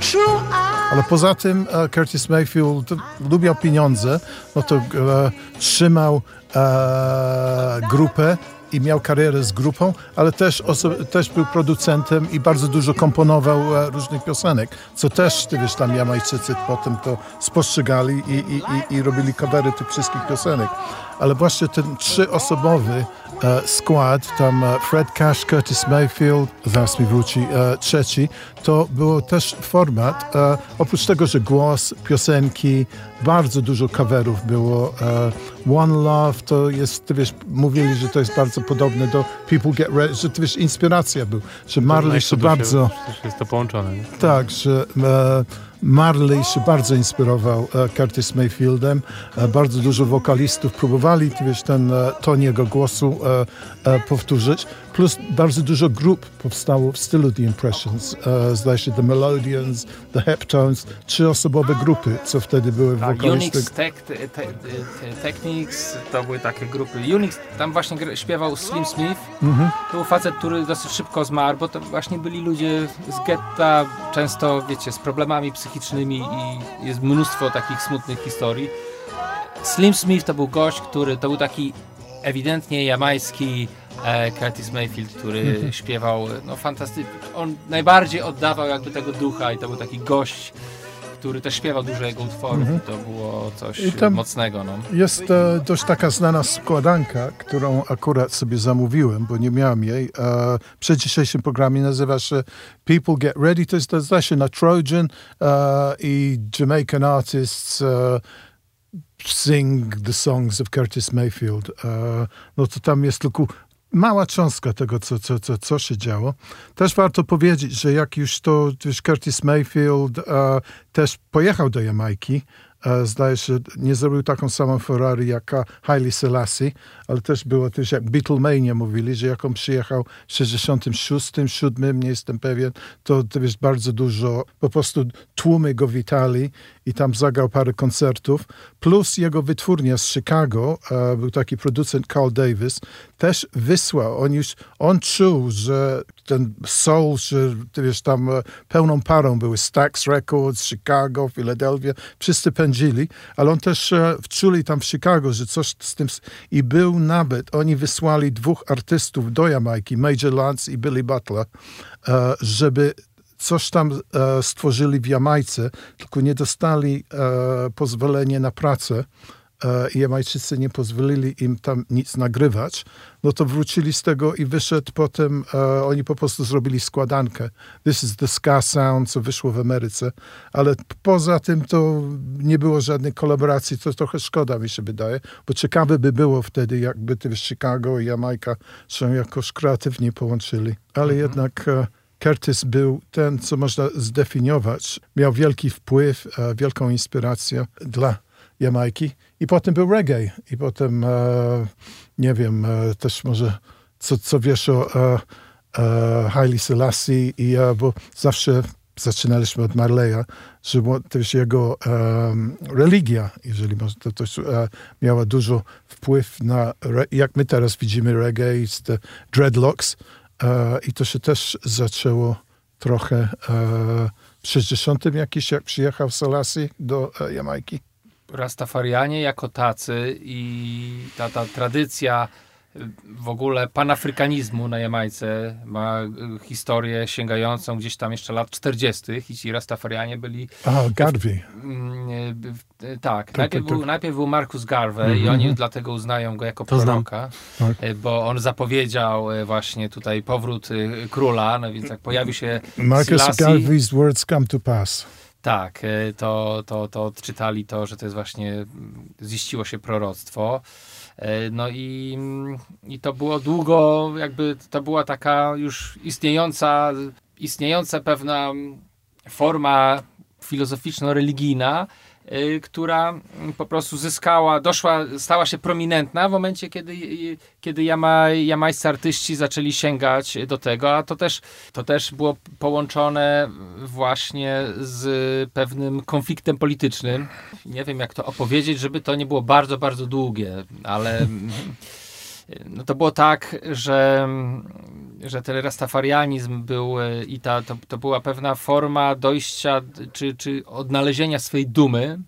True, Ale poza tym e, Curtis Mayfield lubiał pieniądze, no to e, trzymał e, grupę i miał karierę z grupą, ale też, też był producentem i bardzo dużo komponował e, różnych piosenek, co też, ty wiesz, tam Jamajczycy potem to spostrzegali i, i, i, i robili covery tych wszystkich piosenek. Ale właśnie ten trzyosobowy e, skład, tam e, Fred Cash, Curtis Mayfield, zaraz mi wróci e, trzeci, to było też format, oprócz tego, że głos, piosenki, bardzo dużo coverów było. One Love to jest, ty wiesz, mówili, że to jest bardzo podobne do People Get Ready, że ty wiesz, inspiracja był, że Marley się bardzo... Jest to połączone. Nie? Tak, że e, Marley się bardzo inspirował e, Curtis Mayfieldem. E, bardzo dużo wokalistów próbowali, wiesz, ten e, ton jego głosu powtórzyć. Plus bardzo dużo grup powstało w stylu The Impressions. E, zdaje się The Melodians, The Heptones, trzyosobowe grupy, co wtedy były Tak, wokalisty. Unix Tech, te, te, te, Technics, to były takie grupy. Unix, tam właśnie śpiewał Slim Smith. To był facet, który dosyć szybko zmarł, bo to właśnie byli ludzie z getta, często, wiecie, z problemami psychicznymi i jest mnóstwo takich smutnych historii. Slim Smith to był gość, który to był taki ewidentnie jamański Curtis Mayfield, który śpiewał, no fantastycznie. On najbardziej oddawał jakby tego ducha i to był taki gość, który też śpiewał dużo jego utworów i to było coś mocnego. No. Jest e, dość taka znana składanka, którą akurat sobie zamówiłem, bo nie miałem jej. E, przy dzisiejszym programie nazywa się People Get Ready. To jest zdaje na Trojan e, i Jamaican artists e, sing the songs of Curtis Mayfield. E, no to tam jest tylko mała cząstka tego, co, co, co, co się działo. Też warto powiedzieć, że jak już to wiesz, Curtis Mayfield e, też pojechał do Jamajki, zdaje się, nie zrobił taką samą Ferrari jak e, Haile Selassie, ale też było też jak Beatlemania mówili, że jak on przyjechał w 66, 7, nie jestem pewien, to, to bardzo dużo, po prostu tłumy go witali i tam zagrał parę koncertów, plus jego wytwórnia z Chicago, e, był taki producent Carl Davis, też wysłał, on już, on czuł, że ten soul, że ty wiesz, tam e, pełną parą były Stax Records, Chicago, Philadelphia, wszyscy pędzili, ale on też e, wczuli tam w Chicago, że coś z tym, i był nawet, oni wysłali dwóch artystów do Jamajki, Major Lance i Billy Butler, e, żeby coś tam stworzyli w Jamajce, tylko nie dostali pozwolenia na pracę Jamajczycy nie pozwolili im tam nic nagrywać, no to wrócili z tego i wyszedł potem, e, oni po prostu zrobili składankę. This is the ska sound, co wyszło w Ameryce, ale poza tym to nie było żadnej kolaboracji, to trochę szkoda mi się wydaje, bo ciekawe by było wtedy, jakby ty Chicago i Jamajka się jakoś kreatywnie połączyli. Ale jednak e, Curtis był ten, co można zdefiniować. Miał wielki wpływ, e, wielką inspirację dla Jamajki. I potem był reggae. I potem, e, nie wiem, e, też może co, co wiesz o e, e, Haile Selassie, i, e, bo zawsze zaczynaliśmy od Marleya, że też jego em, religia, jeżeli można, to e, miała dużo wpływ na, jak my teraz widzimy reggae, te dreadlocks, e, i to się też zaczęło trochę e, w 60 jakiś, jak przyjechał Selassie do e, Jamajki. Rastafarianie jako tacy i ta, ta tradycja y, w ogóle panafrykanizmu na Jamajce ma y, historię sięgającą gdzieś tam jeszcze lat 40. i ci Rastafarianie byli A, Garvey. Tak, najpierw, Był, najpierw był Marcus Garvey i oni dlatego uznają go jako To proroka, Tak. y, bo on zapowiedział właśnie tutaj powrót króla, no więc jak pojawił się Marcus Selassie, Garvey's words come to pass. Tak, y, to, to, to odczytali to, że to jest właśnie, ziściło się proroctwo. Y, No i, i to było długo, jakby to była taka już istniejąca, istniejąca pewna forma filozoficzno-religijna, która mm, po prostu zyskała, doszła, stała się prominentna w momencie, kiedy, y, kiedy jama, jamajscy artyści zaczęli sięgać do tego, a to też, to też było połączone właśnie z pewnym konfliktem politycznym. Nie wiem, jak to opowiedzieć, żeby to nie było bardzo, bardzo długie, ale no to było tak, że, że ten rastafarianizm był e, i ta, to, to była pewna forma dojścia czy, czy odnalezienia swojej dumy,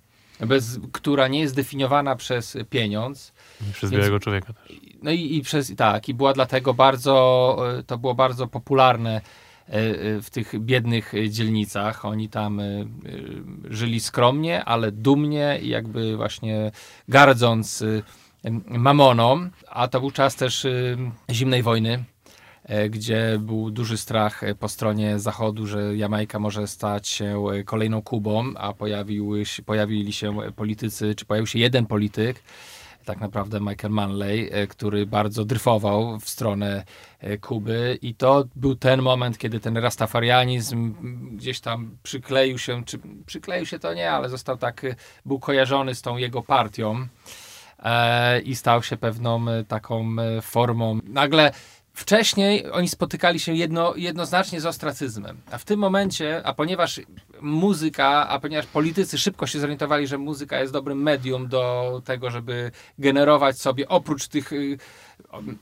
bez, która nie jest definiowana przez pieniądz. Przez Więc- białego człowieka też. No i, i przez tak, i była dlatego bardzo, e, to było bardzo popularne e, w tych biednych dzielnicach. Oni tam żyli skromnie, ale dumnie i jakby właśnie gardząc mamoną, a to był czas też zimnej wojny. E, Gdzie był duży strach e, po stronie zachodu, że Jamajka może stać się e, kolejną Kubą, a pojawiły, pojawili się politycy, czy pojawił się jeden polityk, tak naprawdę Michael Manley, który bardzo dryfował w stronę Kuby i to był ten moment, kiedy ten rastafarianizm gdzieś tam przykleił się, czy przykleił się to nie, ale został tak, był kojarzony z tą jego partią i stał się pewną taką formą. Nagle wcześniej oni spotykali się jedno, jednoznacznie z ostracyzmem, a w tym momencie, a ponieważ muzyka, a ponieważ politycy szybko się zorientowali, że muzyka jest dobrym medium do tego, żeby generować sobie oprócz tych y,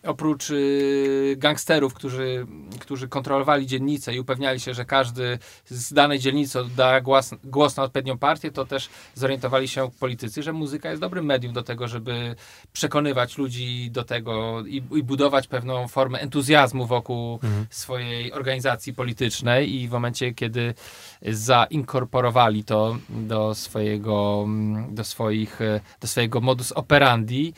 oprócz y, gangsterów, którzy, którzy kontrolowali dzielnicę i upewniali się, że każdy z danej dzielnicy da głos, głos na odpowiednią partię, to też zorientowali się politycy, że muzyka jest dobrym medium do tego, żeby przekonywać ludzi do tego i, i budować pewną formę entuzjazmu wokół swojej organizacji politycznej. I w momencie, kiedy zainkorporowali to do swojego, do swoich, do swojego modus operandi,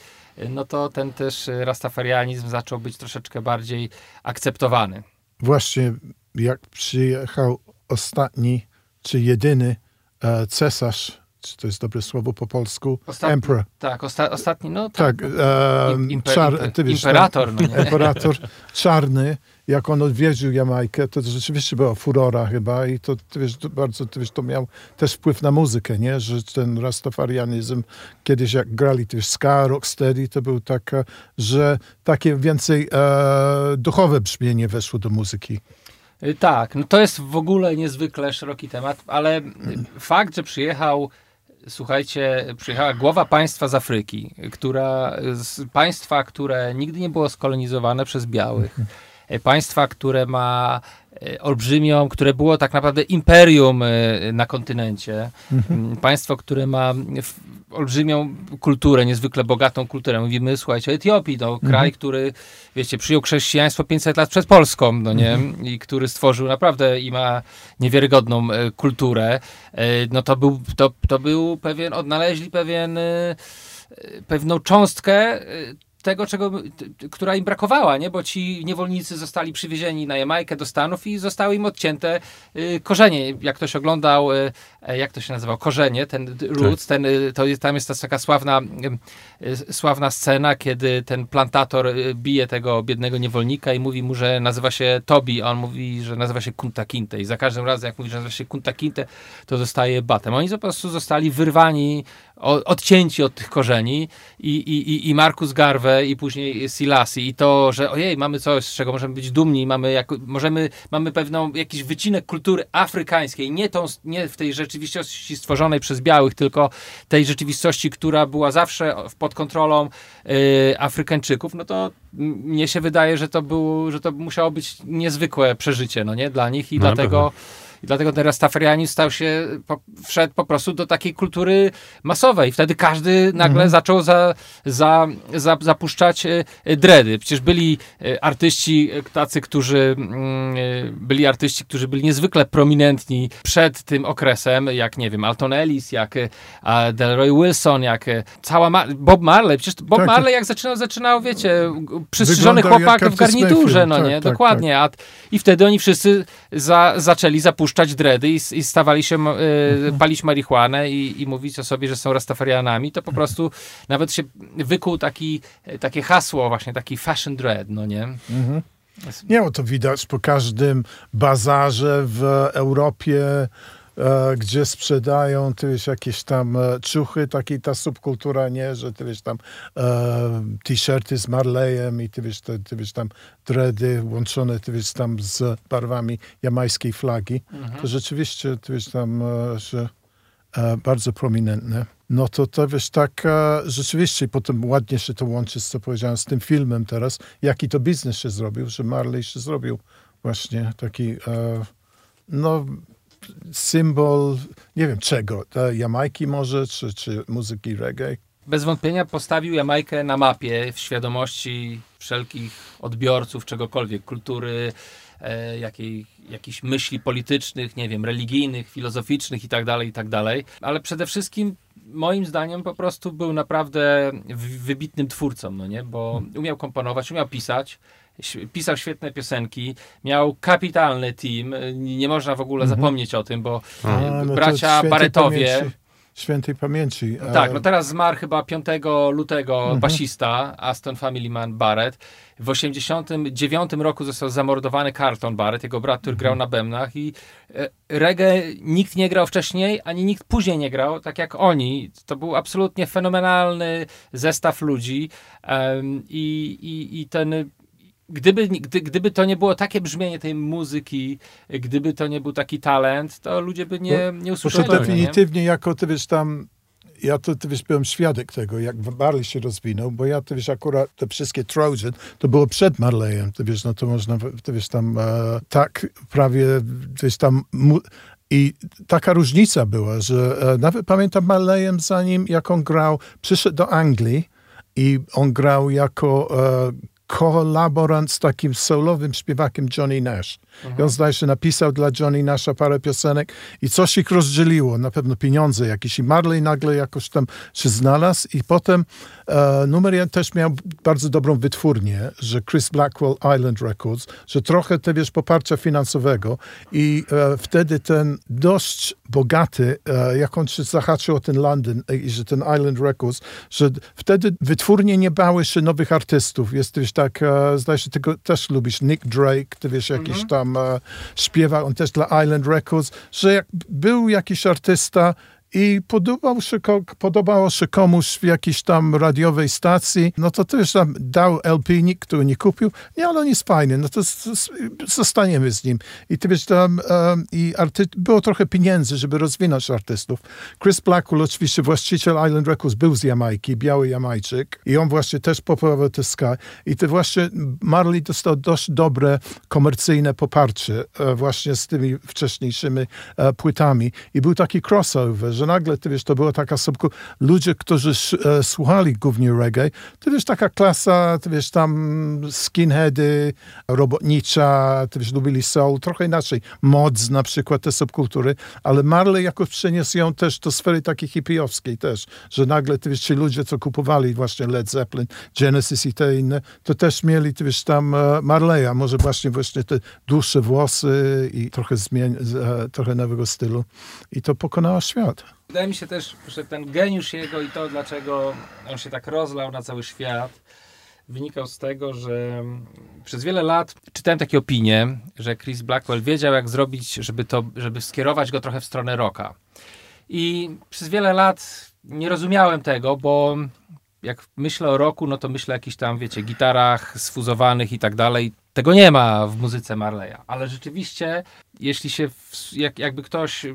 no to ten też rastafarianizm zaczął być troszeczkę bardziej akceptowany. Właśnie jak przyjechał ostatni, czy jedyny e, cesarz, czy to jest dobre słowo po polsku, Ostatni- emperor. Tak, osta, ostatni, no tak. Tak, e, Im- impe- czar, wiesz, imperator, no imperator czarny, jak on odwiedził Jamajkę, to rzeczywiście była furora chyba i to, wiesz, to bardzo, ty wiesz, to miał też wpływ na muzykę, nie? Że ten rastafarianizm, kiedyś jak grali też ska, rocksteady, to był taka, że takie więcej e, duchowe brzmienie weszło do muzyki. Y, Tak, no to jest w ogóle niezwykle szeroki temat, ale fakt, że przyjechał, słuchajcie, przyjechała głowa państwa z Afryki, która, z państwa, które nigdy nie było skolonizowane przez białych, państwa, które ma y, olbrzymią, które było tak naprawdę imperium y, na kontynencie, Mm, państwo, które ma olbrzymią kulturę, niezwykle bogatą kulturę. Mówimy, słuchajcie, o Etiopii, no, kraj, który, wiecie, przyjął chrześcijaństwo 500 lat przed Polską, no nie? I który stworzył naprawdę i ma niewiarygodną e, kulturę. E, no to był, to, to był pewien, odnaleźli pewien e, e, pewną cząstkę e, tego, czego, która im brakowała, nie? Bo ci niewolnicy zostali przywiezieni na Jamajkę do Stanów i zostały im odcięte y, korzenie. Jak ktoś oglądał, y, e, jak to się nazywał, korzenie, ten d- Roots, ten, y, to tam jest ta taka sławna, y, sławna scena, kiedy ten plantator y, bije tego biednego niewolnika i mówi mu, że nazywa się Tobi, a on mówi, że nazywa się Kunta Kinte i za każdym razem, jak mówi, że nazywa się Kunta Kinte, to zostaje batem. Oni po prostu zostali wyrwani, odcięci od tych korzeni i, i, i- Markus Garve i później Silasi i to, że ojej, mamy coś, z czego możemy być dumni, mamy, jak, możemy, mamy pewną, jakiś wycinek kultury afrykańskiej, nie, tą, nie w tej rzeczywistości stworzonej przez białych, tylko tej rzeczywistości, która była zawsze pod kontrolą y, Afrykańczyków, no to mnie się wydaje, że to, był, że to musiało być niezwykłe przeżycie, no nie, dla nich i No, dlatego i dlatego ten rastafarianizm stał się, po, wszedł po prostu do takiej kultury masowej. Wtedy każdy nagle zaczął za, za, za, zapuszczać e, e, dredy. Przecież byli e, artyści tacy, którzy mm, byli artyści, którzy byli niezwykle prominentni przed tym okresem, jak nie wiem, Alton Ellis, jak Delroy Wilson, jak cała Ma Bob Marley. Przecież Bob Tak, Marley jak zaczynał, zaczynał, wiecie, przystrzyżony chłopak w garniturze, no Tak, nie? tak, Dokładnie. A, I wtedy oni wszyscy za, zaczęli zapuszczać dredy i, i stawali się, Mhm. palić marihuanę i, i mówić o sobie, że są rastafarianami, to po prostu nawet się wykuł taki, e, takie hasło właśnie, taki fashion dread, no nie? Nie, bo to widać po każdym bazarze w Europie, gdzie sprzedają, ty wiesz, jakieś tam e, ciuchy, taki ta subkultura, nie, że ty wiesz tam e, t-shirty z Marleyem i ty wiesz, te, ty wiesz tam dready łączone, ty wiesz tam z barwami jamajskiej flagi. To rzeczywiście, ty wiesz tam, e, że e, bardzo prominentne. No to to wiesz, tak e, rzeczywiście potem ładnie się to łączy z co powiedziałem z tym filmem teraz, jaki to biznes się zrobił, że Marley się zrobił właśnie taki e, no symbol, nie wiem czego, Jamajki może, czy, czy muzyki reggae. Bez wątpienia postawił Jamajkę na mapie w świadomości wszelkich odbiorców czegokolwiek, kultury, e, jakiej, jakichś myśli politycznych, nie wiem, religijnych, filozoficznych i tak dalej, i tak. Ale przede wszystkim moim zdaniem po prostu był naprawdę wybitnym twórcą, no nie? Bo umiał komponować, umiał pisać, pisał świetne piosenki, miał kapitalny team, nie nie można w ogóle zapomnieć o tym, bo A, no to bracia Barretowie... Pamięci, świętej pamięci. e, Tak, no teraz zmarł chyba 5 lutego basista Aston Family Man Barrett. W 89 roku został zamordowany Carlton Barrett, jego brat, który grał na bębnach i e, reggae nikt nie grał wcześniej, ani nikt później nie grał, tak jak oni. To był absolutnie fenomenalny zestaw ludzi em, i, i, i ten Gdyby, gdy, gdyby to nie było takie brzmienie tej muzyki, gdyby to nie był taki talent, to ludzie by nie, nie Bo usłyszeli. to tego, nie? definitywnie jako, ty wiesz, tam, ja to, ty wiesz, byłem świadek tego, jak Marley się rozwinął, bo ja, ty wiesz, akurat te wszystkie Trojan, to było przed Marleyem, ty wiesz, no to można, ty wiesz, tam e, tak prawie, ty wiesz, tam i taka różnica była, że e, nawet pamiętam Marleyem zanim, jak on grał, przyszedł do Anglii i on grał jako e, kolaborant z takim solowym śpiewakiem Johnny Nash. I on zdaje się napisał dla Johnny Nasha parę piosenek i coś ich rozdzieliło, na pewno pieniądze jakieś. I Marley nagle jakoś tam się znalazł i potem numer jeden też miał bardzo dobrą wytwórnię, że Chris Blackwell Island Records, że trochę te wiesz poparcia finansowego i e, wtedy ten dość bogaty, e, jak on się zahaczył o ten Londyn e, i że ten Island Records, że wtedy wytwórnie nie bały się nowych artystów. Jest wiesz tak, e, zdaje się, tego też lubisz, Nick Drake, ty wiesz, jakiś tam e, śpiewa, on też dla Island Records, że jak był jakiś artysta i podobał się, podobało się komuś w jakiejś tam radiowej stacji, no to też tam dał LP, który nie kupił, nie, ale on jest fajny, no to zostaniemy z nim. I ty wiesz, tam um, i arty- było trochę pieniędzy, żeby rozwinąć artystów. Chris Blackwell, oczywiście właściciel Island Records, był z Jamajki, biały Jamajczyk i on właśnie też poprowadził te Sky. I ty właśnie Marley dostał dość dobre komercyjne poparcie e, właśnie z tymi wcześniejszymi e, płytami. I był taki crossover, że nagle, ty wiesz, to była taka subkultura, ludzie, którzy e, słuchali głównie reggae, ty wiesz, taka klasa, ty wiesz, tam skinheady, robotnicza, ty wiesz, lubili soul, trochę inaczej, mods na przykład, te subkultury, ale Marley jakoś przeniósł ją też do sfery takiej hipiowskiej też, że nagle, ty wiesz, ci ludzie, co kupowali właśnie Led Zeppelin, Genesis i te inne, to też mieli, ty wiesz, tam e, Marleya, może właśnie właśnie te dłuższe włosy i trochę zmień, e, trochę nowego stylu i to pokonało świat. Wydaje mi się też, że ten geniusz jego i to, dlaczego on się tak rozlał na cały świat, wynikał z tego, że przez wiele lat czytałem takie opinie, że Chris Blackwell wiedział, jak zrobić, żeby, to, żeby skierować go trochę w stronę rocka. I przez wiele lat nie rozumiałem tego, bo jak myślę o roku, no to myślę o jakichś tam, wiecie, gitarach sfuzowanych i tak dalej. Tego nie ma w muzyce Marleya. Ale rzeczywiście, jeśli się, w, jak, jakby ktoś,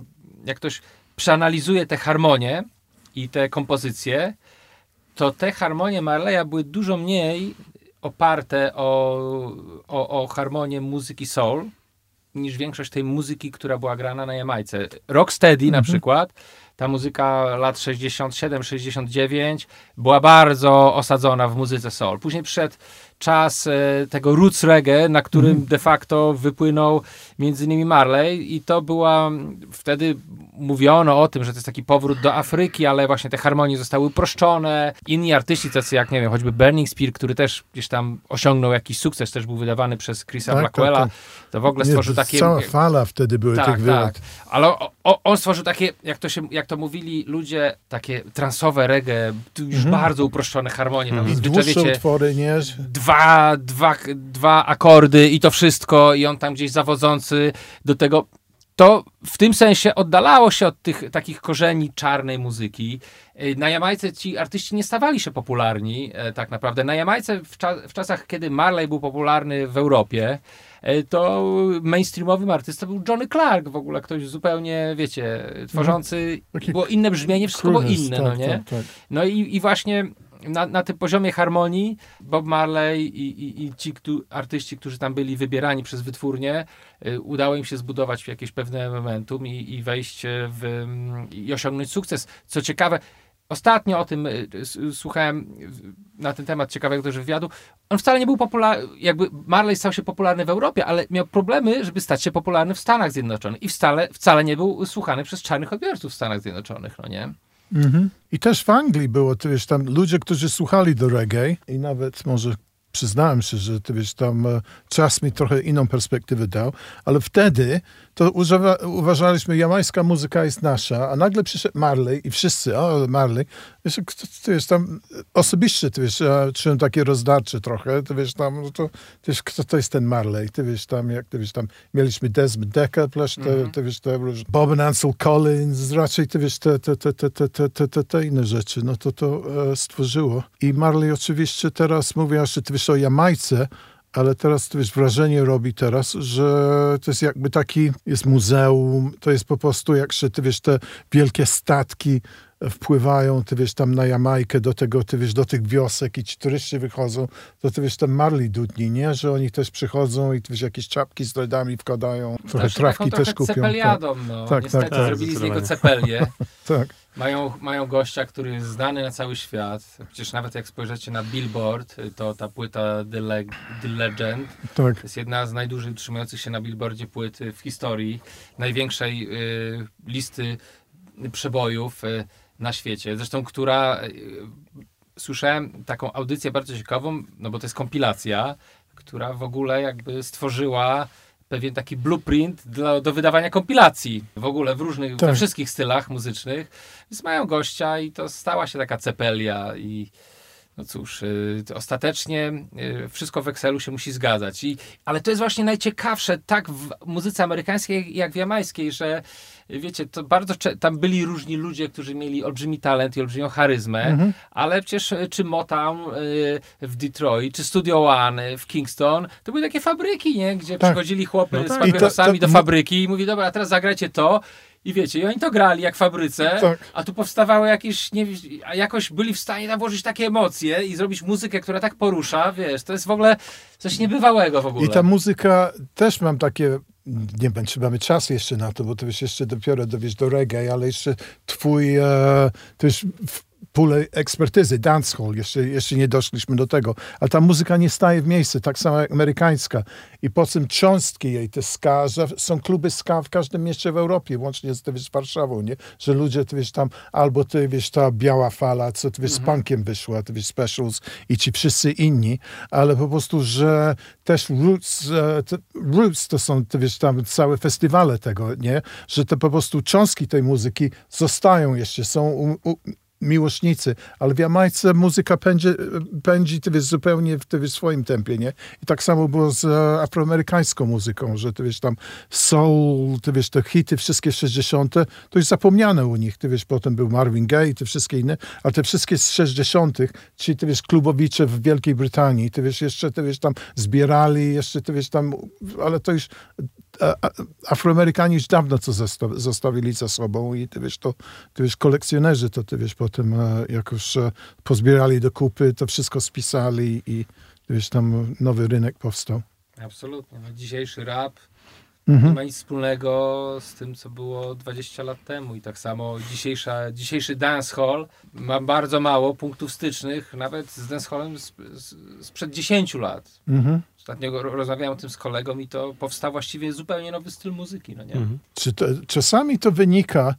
jak ktoś przeanalizuje te harmonie i te kompozycje, to te harmonie Marleya były dużo mniej oparte o, o, o harmonię muzyki soul, niż większość tej muzyki, która była grana na Jamajce. Rocksteady na przykład, ta muzyka lat 67-69 była bardzo osadzona w muzyce soul. Później przyszedł czas e, tego roots reggae, na którym de facto wypłynął między innymi Marley i to była, wtedy mówiono o tym, że to jest taki powrót do Afryki, ale właśnie te harmonie zostały uproszczone. Inni artyści, tacy jak, nie wiem, choćby Burning Spear, który też gdzieś tam osiągnął jakiś sukces, też był wydawany przez Chrisa Tak, Blackwella, tak, to w ogóle Nie, stworzył takie... Cała fala wtedy były Tak, tych tak. wylot. Ale o, o, on stworzył takie, jak to, się, jak to mówili ludzie, takie transowe reggae, już bardzo uproszczone harmonie. Tam Mhm. Dłuższe wiecie, utwory, nie? Dwa, dwa, dwa akordy i to wszystko i on tam gdzieś zawodzący do tego. To w tym sensie oddalało się od tych takich korzeni czarnej muzyki. Y, Na Jamajce ci artyści nie stawali się popularni e, tak naprawdę. Na Jamajce w, cza- w czasach, kiedy Marley był popularny w Europie, e, to mainstreamowym artystą był Johnny Clark w ogóle, ktoś zupełnie, wiecie, tworzący, Taki było inne brzmienie, wszystko było inne, tak, no nie? tak, tak. No i, i właśnie na, na tym poziomie harmonii Bob Marley i, i, i ci artyści, którzy tam byli wybierani przez wytwórnię, y, udało im się zbudować jakieś pewne momentum i, i wejść w, mm, i osiągnąć sukces. Co ciekawe, ostatnio o tym y, słuchałem y, na ten temat ciekawego też wywiadu. On wcale nie był popularny, jakby Marley stał się popularny w Europie, ale miał problemy, żeby stać się popularny w Stanach Zjednoczonych i wcale, wcale nie był słuchany przez czarnych odbiorców w Stanach Zjednoczonych, no nie? Mhm. I też w Anglii było, ty wiesz, tam ludzie, którzy słuchali do reggae i nawet może przyznałem się, że ty wiesz, tam e, czas mi trochę inną perspektywę dał, ale wtedy to uważaliśmy, jamańska muzyka jest nasza, a nagle przyszedł Marley i wszyscy, o Marley, wiesz, ty wiesz, tam e, osobiście, ty wiesz, ja czułem takie rozdarcze trochę, ty wiesz, tam, no to, ty wiesz, kto to jest ten Marley, ty wiesz, tam, jak ty wiesz, tam mieliśmy Desmond Decker, plus te, ty wiesz, te, Bob Ansel Collins, raczej ty wiesz, te, te, te, te, te, te, te, te, inne rzeczy, no to to e, stworzyło. I Marley oczywiście teraz mówię jeszcze, ty wiesz, o Jamajce, ale teraz wiesz, wrażenie robi teraz, że to jest jakby taki, jest muzeum, to jest po prostu jak się, ty wiesz, te wielkie statki wpływają, ty wiesz, tam na Jamajkę, do tego, ty wiesz, do tych wiosek i ci turyści wychodzą, to ty wiesz, ten Marley dudni, nie? Że oni też przychodzą i ty wiesz, jakieś czapki z lojdami wkładają, trochę Znaczy, trawki też kupią. Tak, cepeliadą, no. Tak, Niestety tak, tak. zrobili z niego cepelię. tak. Mają, mają gościa, który jest znany na cały świat. Przecież nawet jak spojrzycie na Billboard, to ta płyta The, Leg The Legend tak. to jest jedna z najdłużej utrzymujących się na Billboardzie płyt w historii. Największej y, listy przebojów y, na świecie. Zresztą, która y, słyszałem taką audycję bardzo ciekawą, no bo to jest kompilacja, która w ogóle jakby stworzyła pewien taki blueprint do, do wydawania kompilacji. W ogóle w różnych, Tak. we wszystkich stylach muzycznych. Więc mają gościa i to stała się taka cepelia i no cóż, y, to ostatecznie y, wszystko w Excelu się musi zgadzać. I, ale to jest właśnie najciekawsze, tak w muzyce amerykańskiej, jak w jamańskiej, że y, wiecie, to bardzo tam byli różni ludzie, którzy mieli olbrzymi talent i olbrzymią charyzmę, ale przecież czy Motown w Detroit, czy Studio One w Kingston, to były takie fabryki, nie? Gdzie Tak. przychodzili chłopy No z tak. To- papierosami to- do fabryki i mówi, dobra, a teraz zagrajcie to. I wiecie, i oni to grali jak w fabryce, Tak. a tu powstawały jakieś, nie, a jakoś byli w stanie tam włożyć takie emocje i zrobić muzykę, która tak porusza, wiesz, to jest w ogóle coś niebywałego w ogóle. I ta muzyka, też mam takie nie wiem, czy mamy czas jeszcze na to, bo to już jeszcze dopiero dowiesz do reggae, ale jeszcze twój, e, to już pulę ekspertyzy, dancehall, jeszcze, jeszcze nie doszliśmy do tego, ale ta muzyka nie staje w miejscu, tak samo jak amerykańska. I po tym cząstki jej, te ska, że są kluby ska w każdym mieście w Europie, łącznie z, ty wiesz, z Warszawą, nie? Że ludzie, ty wiesz, tam, albo ty wiesz, ta biała fala, co ty wiesz, z punkiem wyszła, ty wiesz, specials i ci wszyscy inni, ale po prostu, że też roots, te, roots to są, ty wiesz, tam całe festiwale tego, nie? Że te po prostu cząstki tej muzyki zostają jeszcze, są u, u, miłośnicy, ale w Jamajce muzyka pędzi, pędzi ty wiesz, zupełnie w ty wiesz, swoim tempie, nie? I tak samo było z e, afroamerykańską muzyką, że ty wiesz, tam soul, ty wiesz, te hity wszystkie 60., to już zapomniane u nich, ty wiesz, potem był Marvin Gaye i te wszystkie inne, ale te wszystkie z 60., ci, ty wiesz, klubowicze w Wielkiej Brytanii, ty wiesz, jeszcze, ty wiesz, tam zbierali, jeszcze, ty wiesz, tam, ale to już Afroamerykanie już dawno co zosta- zostawili za sobą i ty wiesz, to, ty wiesz, kolekcjonerzy to ty wiesz, potem e, jak już e, pozbierali do kupy, to wszystko spisali i ty wiesz, tam nowy rynek powstał. Absolutnie. No, dzisiejszy rap Mhm. nie ma nic wspólnego z tym, co było 20 lat temu. I tak samo dzisiejsza, dzisiejszy dancehall ma bardzo mało punktów stycznych, nawet z dancehallem sprzed 10 lat. Mhm. Ostatnio ro- rozmawiałem o tym z kolegą i to powstał właściwie zupełnie nowy styl muzyki, no nie? Czy to, czasami to wynika,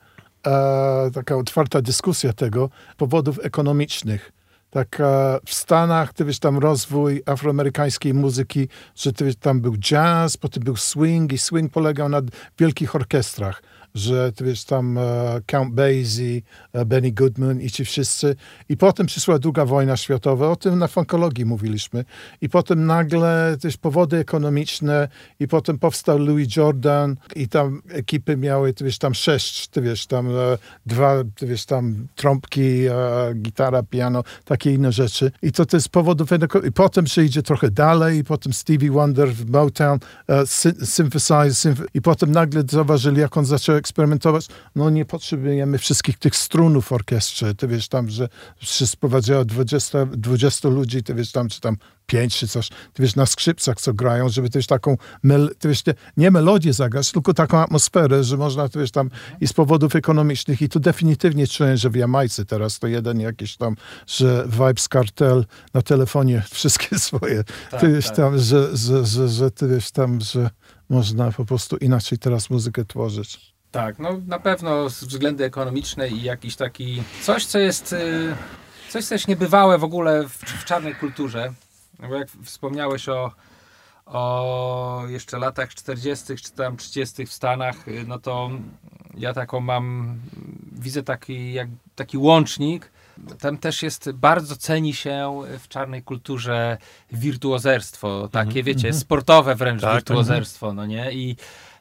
e, taka otwarta dyskusja tego, powodów ekonomicznych. Tak w Stanach, ty wiesz, tam rozwój afroamerykańskiej muzyki, że ty wiesz, tam był jazz, potem był swing i swing polegał na wielkich orkiestrach, że ty wiesz, tam e, Count Basie, e, Benny Goodman i ci wszyscy. I potem przyszła druga wojna światowa, o tym na funkologii mówiliśmy. I potem nagle też powody ekonomiczne i potem powstał Louis Jordan i tam ekipy miały, ty wiesz, tam sześć, ty wiesz, tam e, dwa, ty wiesz, tam trąbki, gitara, piano, takie inne rzeczy. I to, to jest powodów, i potem przyjdzie trochę dalej i potem Stevie Wonder w Motown, sy- synthesize, synth- i potem nagle zauważyli, jak on zaczął eksperymentować, no nie potrzebujemy wszystkich tych strunów orkiestrze, ty wiesz, tam, że się sprowadziło 20, 20 ludzi, ty wiesz, tam, czy tam pięć czy coś, ty wiesz, na skrzypcach, co grają, żeby też taką, mel, ty wiesz, nie, nie melodię zagrać, tylko taką atmosferę, że można, ty wiesz, tam i z powodów ekonomicznych i tu definitywnie czuję, że w Jamajce teraz to jeden jakiś tam, że Vibes Cartel na telefonie wszystkie swoje, ty wiesz, tak. tam, że, że, że, że ty wiesz, tam, że można po prostu inaczej teraz muzykę tworzyć. Tak, no na pewno z względy ekonomiczne i jakiś taki coś, co jest y, coś, co jest niebywałe w ogóle w, w czarnej kulturze. Bo jak wspomniałeś o, o jeszcze latach 40. czy tam 30. w Stanach, y, no to ja taką mam, widzę taki, jak, taki łącznik. Tam też jest, bardzo ceni się w czarnej kulturze wirtuozerstwo, takie wiecie, sportowe wręcz Tak, wirtuozerstwo, no nie? I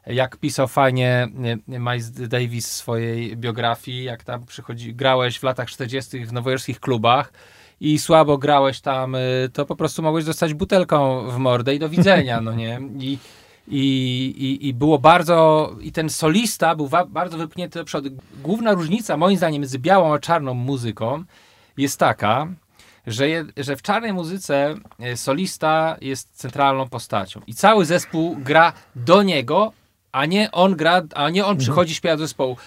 jak pisał fajnie nie, Miles Davis w swojej biografii, jak tam przychodzi, grałeś w latach 40. w nowojorskich klubach i słabo grałeś tam, y, to po prostu mogłeś dostać butelką w mordę i do widzenia, no nie? I, i, i, I było bardzo, i ten solista był wa- bardzo wypchnięty do przodu. Główna różnica, moim zdaniem, między białą a czarną muzyką jest taka, że, je, że w czarnej muzyce e, solista jest centralną postacią i cały zespół gra do niego, a nie on gra, a nie on przychodzi śpiewa do zespołu.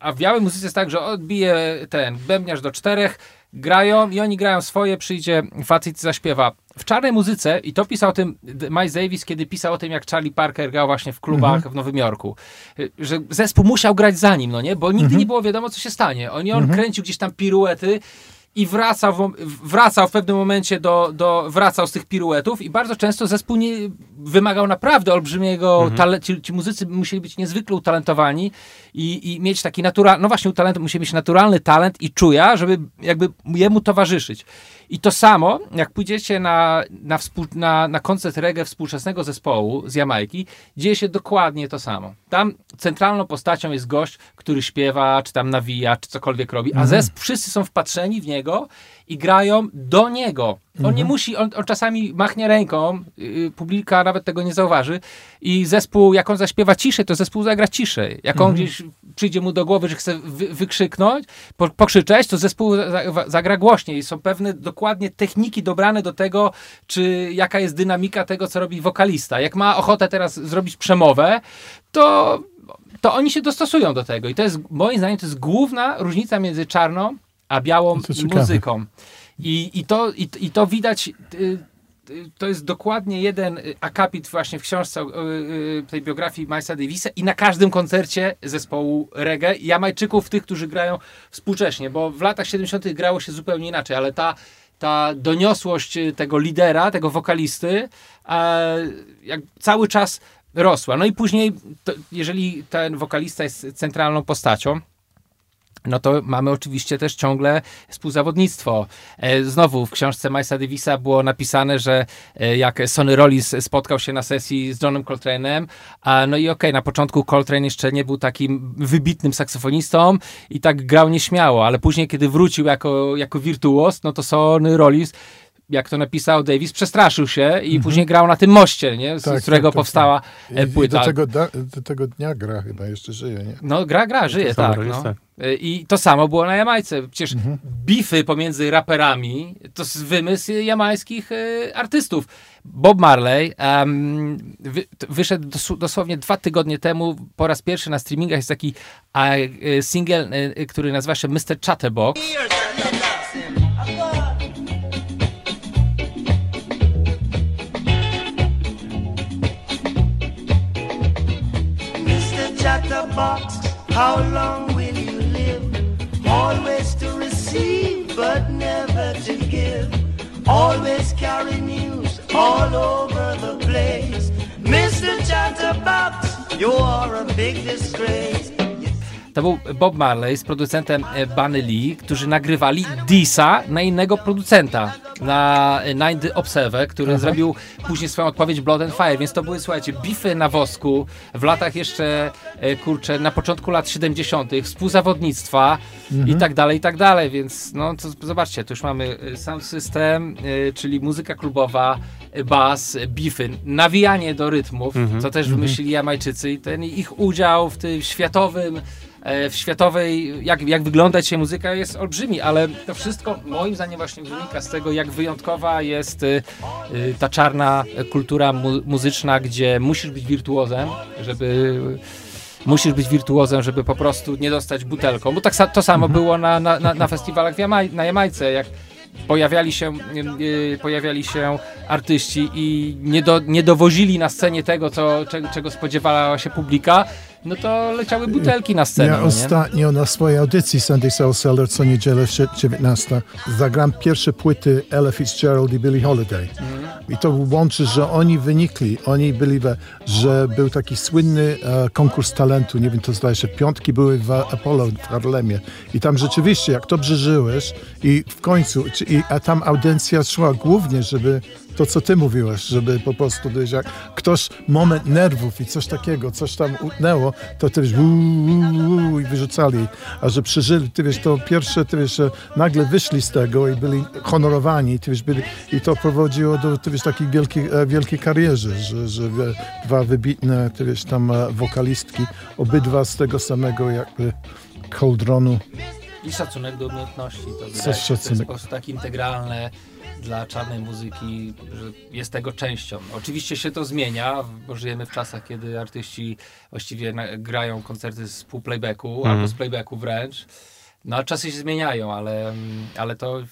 A w białej muzyce jest tak, że odbije ten bębniarz do czterech, grają i oni grają swoje, przyjdzie facet i zaśpiewa. W czarnej muzyce, i to pisał o tym Miles Davis, kiedy pisał o tym, jak Charlie Parker grał właśnie w klubach w Nowym Jorku, że zespół musiał grać za nim, no nie? Bo nigdy nie było wiadomo, co się stanie. Oni, on kręcił gdzieś tam piruety i wracał w, wracał w pewnym momencie do, do, wracał z tych piruetów i bardzo często zespół nie, wymagał naprawdę olbrzymiego, tale, ci, ci muzycy musieli być niezwykle utalentowani i, i mieć taki naturalny, no właśnie utalent, musieli mieć naturalny talent i czuja, żeby jakby jemu towarzyszyć. I to samo, jak pójdziecie na, na, współ, na, na koncert reggae współczesnego zespołu z Jamajki, dzieje się dokładnie to samo. Tam centralną postacią jest gość, który śpiewa, czy tam nawija, czy cokolwiek robi, a zespół, wszyscy są wpatrzeni w niego i grają do niego. On nie musi, on, on czasami machnie ręką, yy, publika nawet tego nie zauważy i zespół, jak on zaśpiewa ciszej, to zespół zagra ciszej. Jak on gdzieś przyjdzie mu do głowy, że chce wy, wykrzyknąć, po, pokrzyczeć, to zespół za, zagra głośniej. Są pewne dokładnie techniki dobrane do tego, czy jaka jest dynamika tego, co robi wokalista. Jak ma ochotę teraz zrobić przemowę, to, to oni się dostosują do tego. I to jest, moim zdaniem, to jest główna różnica między czarną a białą muzyką. I, i, to, i, I to widać. y, y, To jest dokładnie jeden akapit właśnie w książce y, tej biografii Milesa Davisa i na każdym koncercie zespołu reggae Jamajczyków, tych, którzy grają współcześnie, bo w latach 70. grało się zupełnie inaczej, ale ta, ta doniosłość tego lidera, tego wokalisty, e, jak cały czas rosła. No i później, to, jeżeli ten wokalista jest centralną postacią, no to mamy oczywiście też ciągle współzawodnictwo. E, Znowu w książce Milesa Davisa było napisane, że e, jak Sonny Rollins spotkał się na sesji z Johnem Coltrane'em, a no i okej, na początku Coltrane jeszcze nie był takim wybitnym saksofonistą i tak grał nieśmiało, ale później, kiedy wrócił jako, jako wirtuos, no to Sonny Rollins jak to napisał Davis, przestraszył się i później grał na tym moście, nie? z, Tak, z którego tak, tak, powstała I, e, I płyta. do, tego da, do tego dnia gra chyba, jeszcze żyje, nie? No, gra, gra, żyje, tak, no. tak. Y, I to samo było na Jamajce. Przecież bify pomiędzy raperami to jest wymysł jamańskich y, artystów. Bob Marley em, wy, t- wyszedł dos, dosłownie dwa tygodnie temu po raz pierwszy na streamingach. Jest taki a, y, single, y, y, który nazywa się Mr. Chatterbox. Chatterbox, how long will you live? Always to receive, but never to give. Always carry news all over the place. Mr. Chatterbox, you are a big disgrace. To był Bob Marley z producentem e, Bunny Lee, którzy nagrywali Disa na innego producenta, na e, Nine The Observer, który zrobił później swoją odpowiedź Blood and Fire, więc to były, słuchajcie, bify na wosku w latach jeszcze, e, kurczę, na początku lat 70., współzawodnictwa i tak dalej, i tak dalej, więc no to zobaczcie, tu już mamy sound system, czyli muzyka klubowa, bas, bify, nawijanie do rytmów, co też wymyślili Jamajczycy i ten ich udział w tym światowym w światowej, jak, jak wygląda dzisiaj muzyka jest olbrzymi, ale to wszystko moim zdaniem właśnie wynika z tego, jak wyjątkowa jest y, y, ta czarna kultura mu, muzyczna, gdzie musisz być wirtuozem, żeby musisz być wirtuozem, żeby po prostu nie dostać butelką, bo tak sa, to samo było na, na, na, festiwalach Jamaj, na Jamajce, jak pojawiali się, y, pojawiali się artyści i nie, do, nie dowozili na scenie tego, co, czego, czego spodziewała się publika, no to leciały butelki na scenę. Ja no ostatnio na swojej audycji Sunday Soul Cellar co niedzielę sie- 19 zagram pierwsze płyty Ella Fitzgerald i Billie Holiday. I to łączy, że oni wynikli, oni byli, we, że był taki słynny e, konkurs talentu, nie wiem, to zdaje się, piątki były w Apollo w Harlemie. I tam rzeczywiście, jak dobrze żyłeś i w końcu, i, a tam audycja szła głównie, żeby to, co ty mówiłeś, żeby po prostu, jak ktoś moment nerwów i coś takiego, coś tam utnęło, to ty wiesz, uuu, i wyrzucali. A że przeżyli, ty wiesz, to pierwsze, ty wiesz, nagle wyszli z tego i byli honorowani, ty wiesz, byli, i to prowadziło do, ty wiesz, takiej wielkiej, e, wielkiej karierze, że, że dwa wybitne, ty wiesz, tam e, wokalistki, obydwa z tego samego jakby kołdronu. I szacunek do umiejętności. To wydaje Co się, to jest po prostu tak integralne dla czarnej muzyki, że jest tego częścią. Oczywiście się to zmienia, bo żyjemy w czasach, kiedy artyści właściwie grają koncerty z pół playbacku, albo z playbacku wręcz. No a czasy się zmieniają, ale, ale to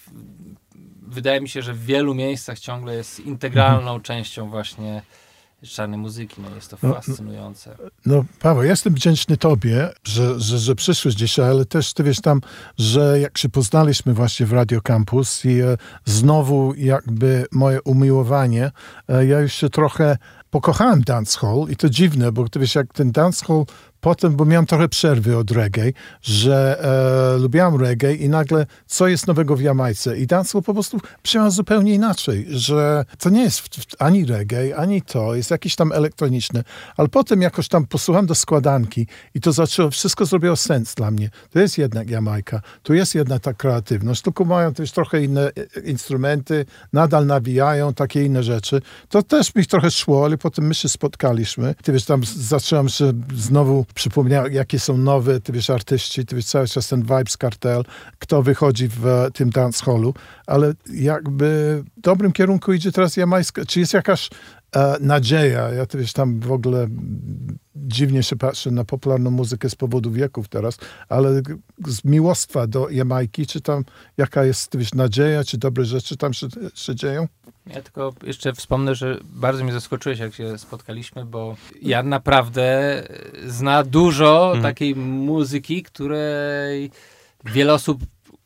wydaje mi się, że w wielu miejscach ciągle jest integralną częścią właśnie czarnej muzyki. No jest to No, no. fascynujące. No, Paweł, ja jestem wdzięczny Tobie, że, że, że przyszłeś dzisiaj, ale też Ty wiesz tam, że jak się poznaliśmy właśnie w Radio Campus i e, znowu jakby moje umiłowanie, e, ja już się trochę pokochałem dancehall i to dziwne, bo Ty wiesz, jak ten dancehall potem, bo miałem trochę przerwy od reggae, że e, lubiłem reggae i nagle co jest nowego w Jamajce i dancehall po prostu przyjąłem zupełnie inaczej, że to nie jest w, w, ani reggae, ani to, jest jakieś tam elektroniczne, ale potem jakoś tam posłuchałem do składanki i to zaczęło, wszystko zrobiło sens dla mnie. To jest jednak Jamajka, tu jest jednak ta kreatywność, tylko mają też trochę inne e, instrumenty, nadal nawijają takie inne rzeczy. To też mi trochę szło, ale potem my się spotkaliśmy. Ty wiesz, tam zacząłem się znowu przypomniał, jakie są nowe, ty wiesz, artyści, ty wiesz, cały czas ten Vibes Cartel, kto wychodzi w tym dancehallu, ale jakby w dobrym kierunku idzie teraz jamańska, czy jest jakaś e, nadzieja, ja ty wiesz, tam w ogóle dziwnie się patrzę na popularną muzykę z powodu wieków teraz, ale z miłostwa do Jamajki, czy tam jaka jest, ty wiesz, nadzieja, czy dobre rzeczy tam się, się dzieją? Ja tylko jeszcze wspomnę, że bardzo mnie zaskoczyłeś, jak się spotkaliśmy, bo ja naprawdę zna dużo takiej muzyki, której wiele osób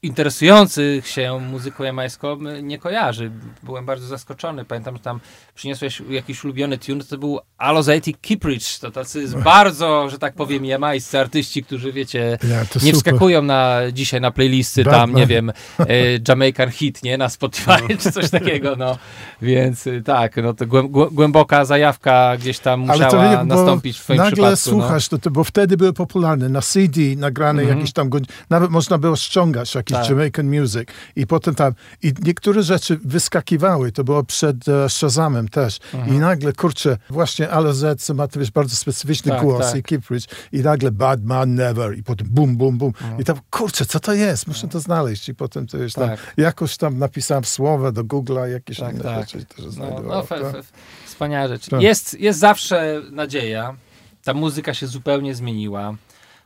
interesujących się muzyką jamańską nie kojarzy. Byłem bardzo zaskoczony. Pamiętam, że tam przyniosłeś jakiś ulubiony tune, to był Alozeti Kipridge. To tacy bardzo, że tak powiem, jamańscy artyści, którzy, wiecie, Ja, to nie super. wskakują na, dzisiaj na playlisty tam, nie wiem, e, Jamaican Hit, nie? Na Spotify czy coś takiego, no. Więc y, tak, no to głę- głę- głęboka zajawka gdzieś tam musiała nie- bo nastąpić w twoim nagle przypadku. no. słuchasz, to, to, bo wtedy były popularne, na CD nagrane Mhm. jakieś tam, nawet można było ściągać jakiś Tak. Jamaican Music i potem tam, i niektóre rzeczy wyskakiwały, to było przed e, Shazamem też i nagle, kurczę, właśnie LZ ma, to wiesz, bardzo specyficzny Mhm. Tak, głos tak. i Kipridge i nagle Bad Man Never i potem bum, bum, bum Mhm. i tam, kurczę, co to jest? Muszę to znaleźć i potem to wiesz, tam, Tak. jakoś tam napisałem słowa do Google'a, jakieś Tak, inne tak. rzeczy też No, no, fe, fe, wspaniała rzecz. Tak. Jest, jest zawsze nadzieja. Ta muzyka się zupełnie zmieniła.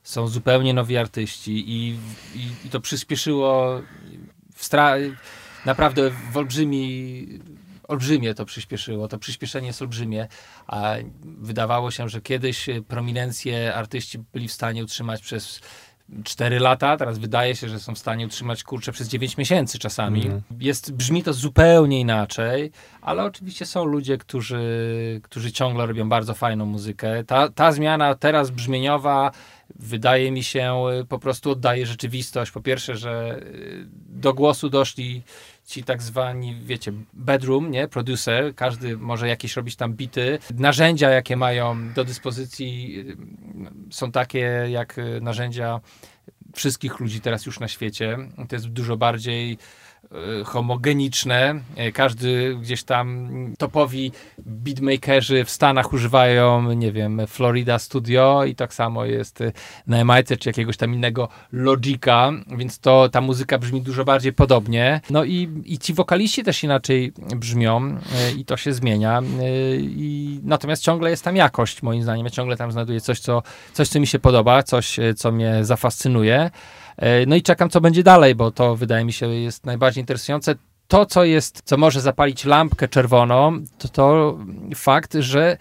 Są zupełnie nowi artyści i, i, i to przyspieszyło naprawdę w olbrzymi olbrzymie to przyspieszyło, to przyspieszenie jest olbrzymie, a wydawało się, że kiedyś prominencję artyści byli w stanie utrzymać przez 4 lata, teraz wydaje się, że są w stanie utrzymać kurczę przez 9 miesięcy czasami. Jest, brzmi to zupełnie inaczej, ale oczywiście są ludzie, którzy, którzy ciągle robią bardzo fajną muzykę. Ta, ta zmiana teraz brzmieniowa wydaje mi się y, po prostu oddaje rzeczywistość. Po pierwsze, że y, do głosu doszli ci tak zwani, wiecie, bedroom, nie, producer, każdy może jakieś robić tam bity. Narzędzia, jakie mają do dyspozycji y, są takie jak narzędzia wszystkich ludzi teraz już na świecie. To jest dużo bardziej homogeniczne. E, Każdy gdzieś tam topowi beatmakerzy w Stanach używają, nie wiem, Florida Studio i tak samo jest e, na Jamajce czy jakiegoś tam innego Logica, więc to ta muzyka brzmi dużo bardziej podobnie. No i, i ci wokaliści też inaczej brzmią e, i to się zmienia. I, natomiast ciągle jest tam jakość, moim zdaniem. Ja ciągle tam znajduję coś, co, coś, co mi się podoba, coś, co mnie zafascynuje. E, No i czekam, co będzie dalej, bo to wydaje mi się jest najbardziej interesujące. To, co jest, co może zapalić lampkę czerwoną, to to fakt, że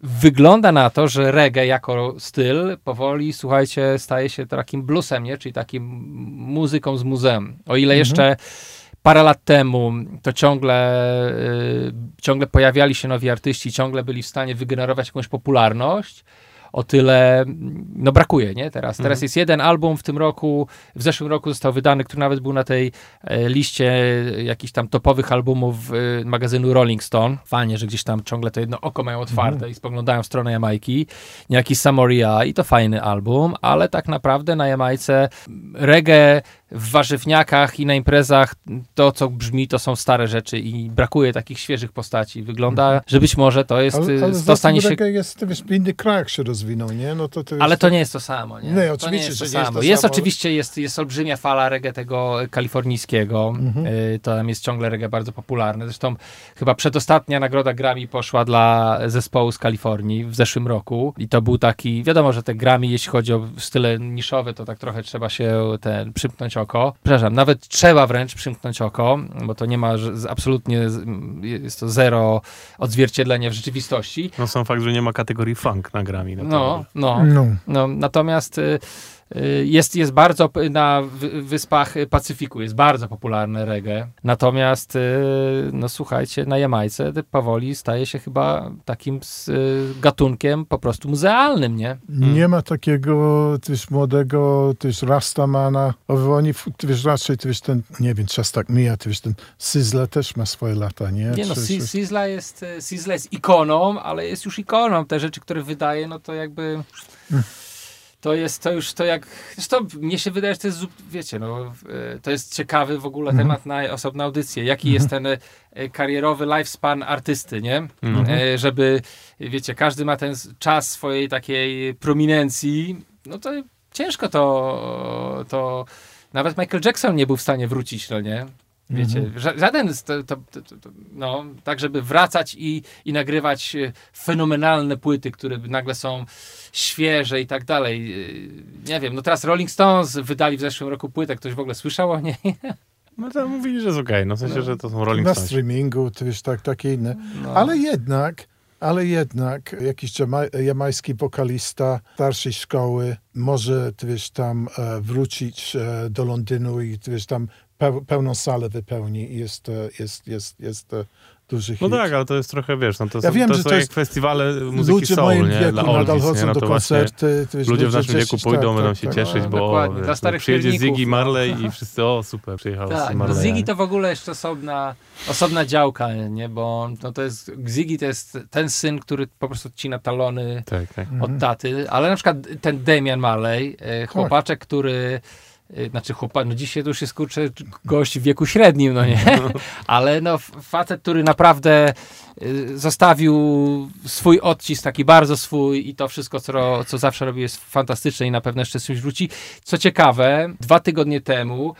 wygląda na to, że reggae jako styl powoli, słuchajcie, staje się takim bluesem, nie? Czyli takim muzyką z muzeum. O ile jeszcze parę lat temu to ciągle, y, ciągle pojawiali się nowi artyści, ciągle byli w stanie wygenerować jakąś popularność, o tyle no brakuje, nie? Teraz, teraz jest jeden album w tym roku, w zeszłym roku został wydany, który nawet był na tej e, liście jakichś tam topowych albumów e, magazynu Rolling Stone. Fajnie, że gdzieś tam ciągle to jedno oko mają otwarte i spoglądają w stronę Jamajki. Niejaki Samoria i to fajny album, ale tak naprawdę na Jamajce reggae w warzywniakach i na imprezach to, co brzmi, to są stare rzeczy i brakuje takich świeżych postaci. Wygląda, że być może to jest, Ale, ale to stanie się reggae jest, wiesz, w innych krajach się rozwinął, nie? No to, to ale jest, to nie jest to samo, nie? Nie, to oczywiście, jest że to nie jest samo. to Jest samo, ale- oczywiście, jest, jest olbrzymia fala reggae tego kalifornijskiego. Mhm. Y, To tam jest ciągle reggae bardzo popularne. Zresztą chyba przedostatnia nagroda Grammy poszła dla zespołu z Kalifornii w zeszłym roku i to był taki, wiadomo, że te Grammy, jeśli chodzi o style niszowe, to tak trochę trzeba się ten, przymknąć oko. Przepraszam, nawet trzeba wręcz przymknąć oko, bo to nie ma absolutnie, jest to zero odzwierciedlenia w rzeczywistości. No sam fakt, że nie ma kategorii funk na Grammy. No, No, no. No. No, natomiast y, jest, jest bardzo na wy- wyspach Pacyfiku, jest bardzo popularne reggae. Natomiast, y, no słuchajcie, na Jamajce powoli staje się chyba takim y, gatunkiem po prostu muzealnym, nie? Nie ma takiego, wiesz, młodego, wiesz, Rastamana. Oni, wiesz, raczej, wiesz, ten, nie wiem, czas tak mija, wiesz, ten Sizzla też ma swoje lata, nie? Nie no, Sizzla jest, Sizzla jest ikoną, ale jest już ikoną. Te rzeczy, które wydaje, no to jakby... To jest to już to jak. Zresztą mnie się wydaje, że to jest, wiecie, no, e, to jest ciekawy w ogóle temat na osobną audycję. Jaki jest ten e, karierowy lifespan artysty, nie? E, Żeby, wiecie, każdy ma ten czas swojej takiej prominencji, no to ciężko to, to nawet Michael Jackson nie był w stanie wrócić, no nie? Wiecie, ża- żaden, to, to, to, no, tak żeby wracać i, i nagrywać fenomenalne płyty, które nagle są świeże i tak dalej. E, Nie wiem, no teraz Rolling Stones wydali w zeszłym roku płytę, ktoś w ogóle słyszał o niej? No to mówili, że jest okej, no w sensie, że to są Rolling na Stones. streamingu, ty wiesz, tak, takie inne. No. Ale jednak, ale jednak jakiś jama, jamański wokalista starszej szkoły może, ty wiesz, tam e, wrócić e, do Londynu i ty wiesz, tam peł, pełną salę wypełni i jest, e, jest, jest, jest e, duży hit. No tak, ale to jest trochę, wiesz, no to Ja są, wiem, to że są to jak jest- festiwale muzyki Ludzie soul, moim nie? wieku Dla nadal oldies, chodzą No do koncerty. Ty wiesz, ludzie w naszym cieszyć, wieku pójdą, tak, będą tak, się tak. cieszyć, No, bo dokładnie, wiesz, dla starych przyjedzie Ziggy no. Marley i wszyscy, o super, przyjechał Tak, z no Marley. Ziggy to w ogóle jeszcze osobna, osobna działka, nie? Bo no to jest, Ziggy to jest ten syn, który po prostu odcina talony Tak, tak. od taty, ale na przykład ten Damian Marley, chłopaczek, który znaczy chłopak, no dzisiaj to już jest kurczę gość w wieku średnim, no nie? Ale no facet, który naprawdę e, zostawił swój odcisk, taki bardzo swój i to wszystko, co, co zawsze robi jest fantastyczne i na pewno jeszcze z czymś wróci. Co ciekawe, dwa tygodnie temu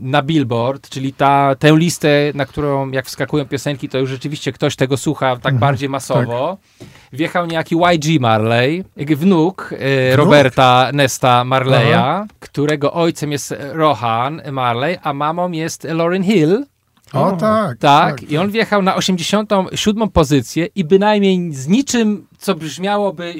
na Billboard, czyli ta, tę listę, na którą jak wskakują piosenki, to już rzeczywiście ktoś tego słucha tak bardziej masowo. Wjechał niejaki YG Marley, wnuk e, Roberta Nesta Marleya, którego ojcem jest Rohan Marley, a mamą jest Lauryn Hill. O tak. Tak, i on wjechał na 87 pozycję i bynajmniej z niczym, co brzmiałoby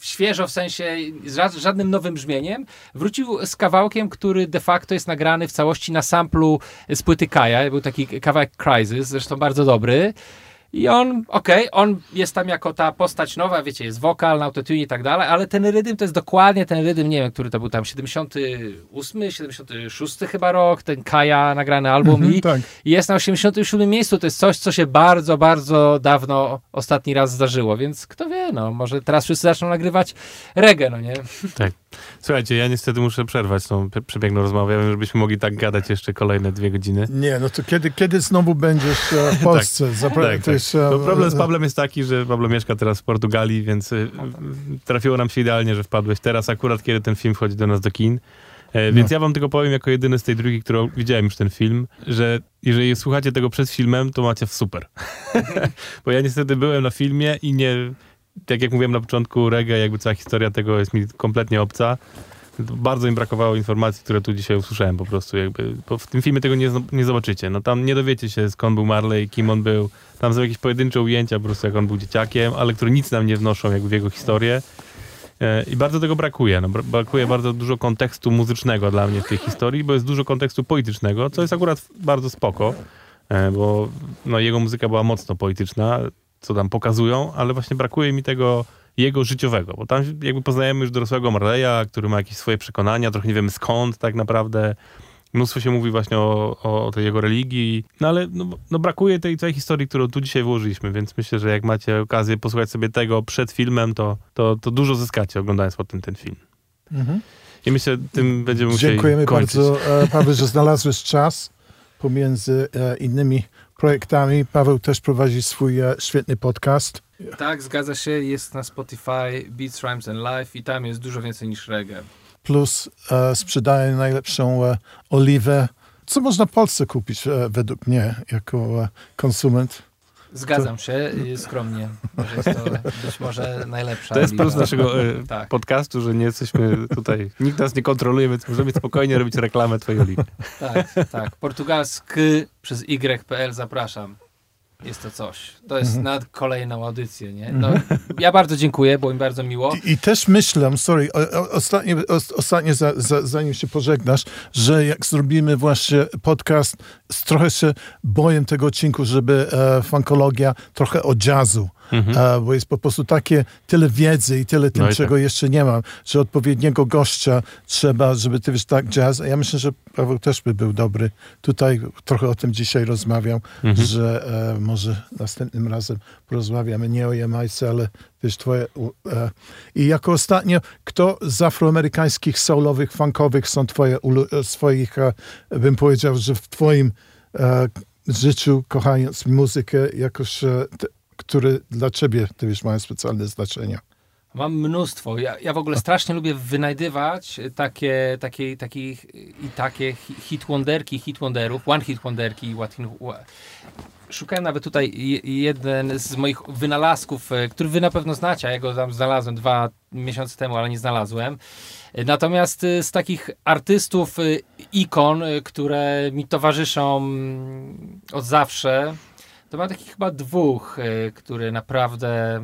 świeżo, w sensie z ża- żadnym nowym brzmieniem, wrócił z kawałkiem, który de facto jest nagrany w całości na samplu z płyty Kaja. Był taki kawałek Crisis, zresztą bardzo dobry. I on, okej, on jest tam jako ta postać nowa, wiecie, jest wokal, autotune i tak dalej, ale ten rytm to jest dokładnie ten rytm, nie wiem, który to był tam, 78, 76 chyba rok, ten Kaja nagrany album i tak. i jest na 87 miejscu. To jest coś, co się bardzo, bardzo dawno ostatni raz zdarzyło, więc kto wie, no może teraz wszyscy zaczną nagrywać reggae, no nie? tak. Słuchajcie, ja niestety muszę przerwać tą prze- przebiegłą rozmowę, ja wiem, żebyśmy mogli tak gadać jeszcze kolejne dwie godziny. Nie, no to kiedy, kiedy znowu będziesz e, w Polsce? Zapra- Tak, to tak. jest, e, No problem z Pablem jest taki, że Pablo mieszka teraz w Portugalii, więc trafiło nam się idealnie, że wpadłeś teraz akurat, kiedy ten film wchodzi do nas do kin. E, Więc ja wam tylko powiem jako jedyny z tej drugiej, którą widziałem już ten film, że jeżeli słuchacie tego przed filmem, to macie super. Bo ja niestety byłem na filmie i nie, tak jak mówiłem na początku, reggae, jakby cała historia tego jest mi kompletnie obca. Bardzo im brakowało informacji, które tu dzisiaj usłyszałem po prostu. Jakby, bo w tym filmie tego nie, nie zobaczycie. No tam nie dowiecie się skąd był Marley, kim on był. Tam są jakieś pojedyncze ujęcia po prostu jak on był dzieciakiem, ale które nic nam nie wnoszą jakby w jego historię. E, I bardzo tego brakuje. No, bra- brakuje bardzo dużo kontekstu muzycznego dla mnie w tej historii, bo jest dużo kontekstu politycznego, co jest akurat bardzo spoko, e, bo no, jego muzyka była mocno polityczna, co tam pokazują, ale właśnie brakuje mi tego jego życiowego, bo tam jakby poznajemy już dorosłego Marleya, który ma jakieś swoje przekonania, trochę nie wiemy skąd tak naprawdę. Mnóstwo się mówi właśnie o, o tej jego religii, no ale no, no brakuje tej całej historii, którą tu dzisiaj włożyliśmy, więc myślę, że jak macie okazję posłuchać sobie tego przed filmem, to, to, to dużo zyskacie oglądając potem ten film. Mhm. I myślę, tym będziemy musieli Dziękujemy kończyć. bardzo, e, Paweł, że znalazłeś czas pomiędzy e, innymi projektami. Paweł też prowadzi swój e, świetny podcast. Tak, zgadza się, jest na Spotify Beats, Rhymes and Life i tam jest dużo więcej niż reggae. Plus e, sprzedaje najlepszą e, oliwę. Co można w Polsce kupić e, według mnie jako e, konsument? Zgadzam się, y, skromnie, że jest to być może najlepsza. To jest plus naszego e, Tak. podcastu, że nie jesteśmy tutaj, nikt nas nie kontroluje, więc możemy spokojnie robić reklamę twojej oliwy. Tak, tak. Portugalski przez y.pl zapraszam. Jest to coś. To jest na kolejną audycję, nie? No, ja bardzo dziękuję, było mi bardzo miło. I, I też myślę, sorry, o, o, ostatnie, o, ostatnie za, za, zanim się pożegnasz, że jak zrobimy właśnie podcast, trochę się boję tego odcinku, żeby e, funkologia trochę o jazzu, e, bo jest po prostu takie tyle wiedzy i tyle tym, No i czego jeszcze nie mam, że odpowiedniego gościa trzeba, żeby ty wiesz, tak jazz, a ja myślę, że Paweł też by był dobry. Tutaj trochę o tym dzisiaj rozmawiam, że e, może następnym razem porozmawiamy. Nie o Jamajce, ale wiesz, twoje... E, I jako ostatnio, kto z afroamerykańskich soulowych, funkowych są twoje, e, swoich, e, bym powiedział, że w twoim e, życiu, kochając muzykę, jakoś, e, które dla ciebie, ty wiesz, mają specjalne znaczenie. Mam mnóstwo. Ja, ja w ogóle strasznie lubię wynajdywać takie, takie, takie i takie hi- hit wonderki, hit wonderów, one hit wonderki. what wa- Szukałem nawet tutaj je- jeden z moich wynalazków, e, który wy na pewno znacie, ja go tam znalazłem dwa miesiące temu, ale nie znalazłem. E, Natomiast e, z takich artystów, ikon, które mi towarzyszą mm, od zawsze, to mam takich chyba dwóch, e, które naprawdę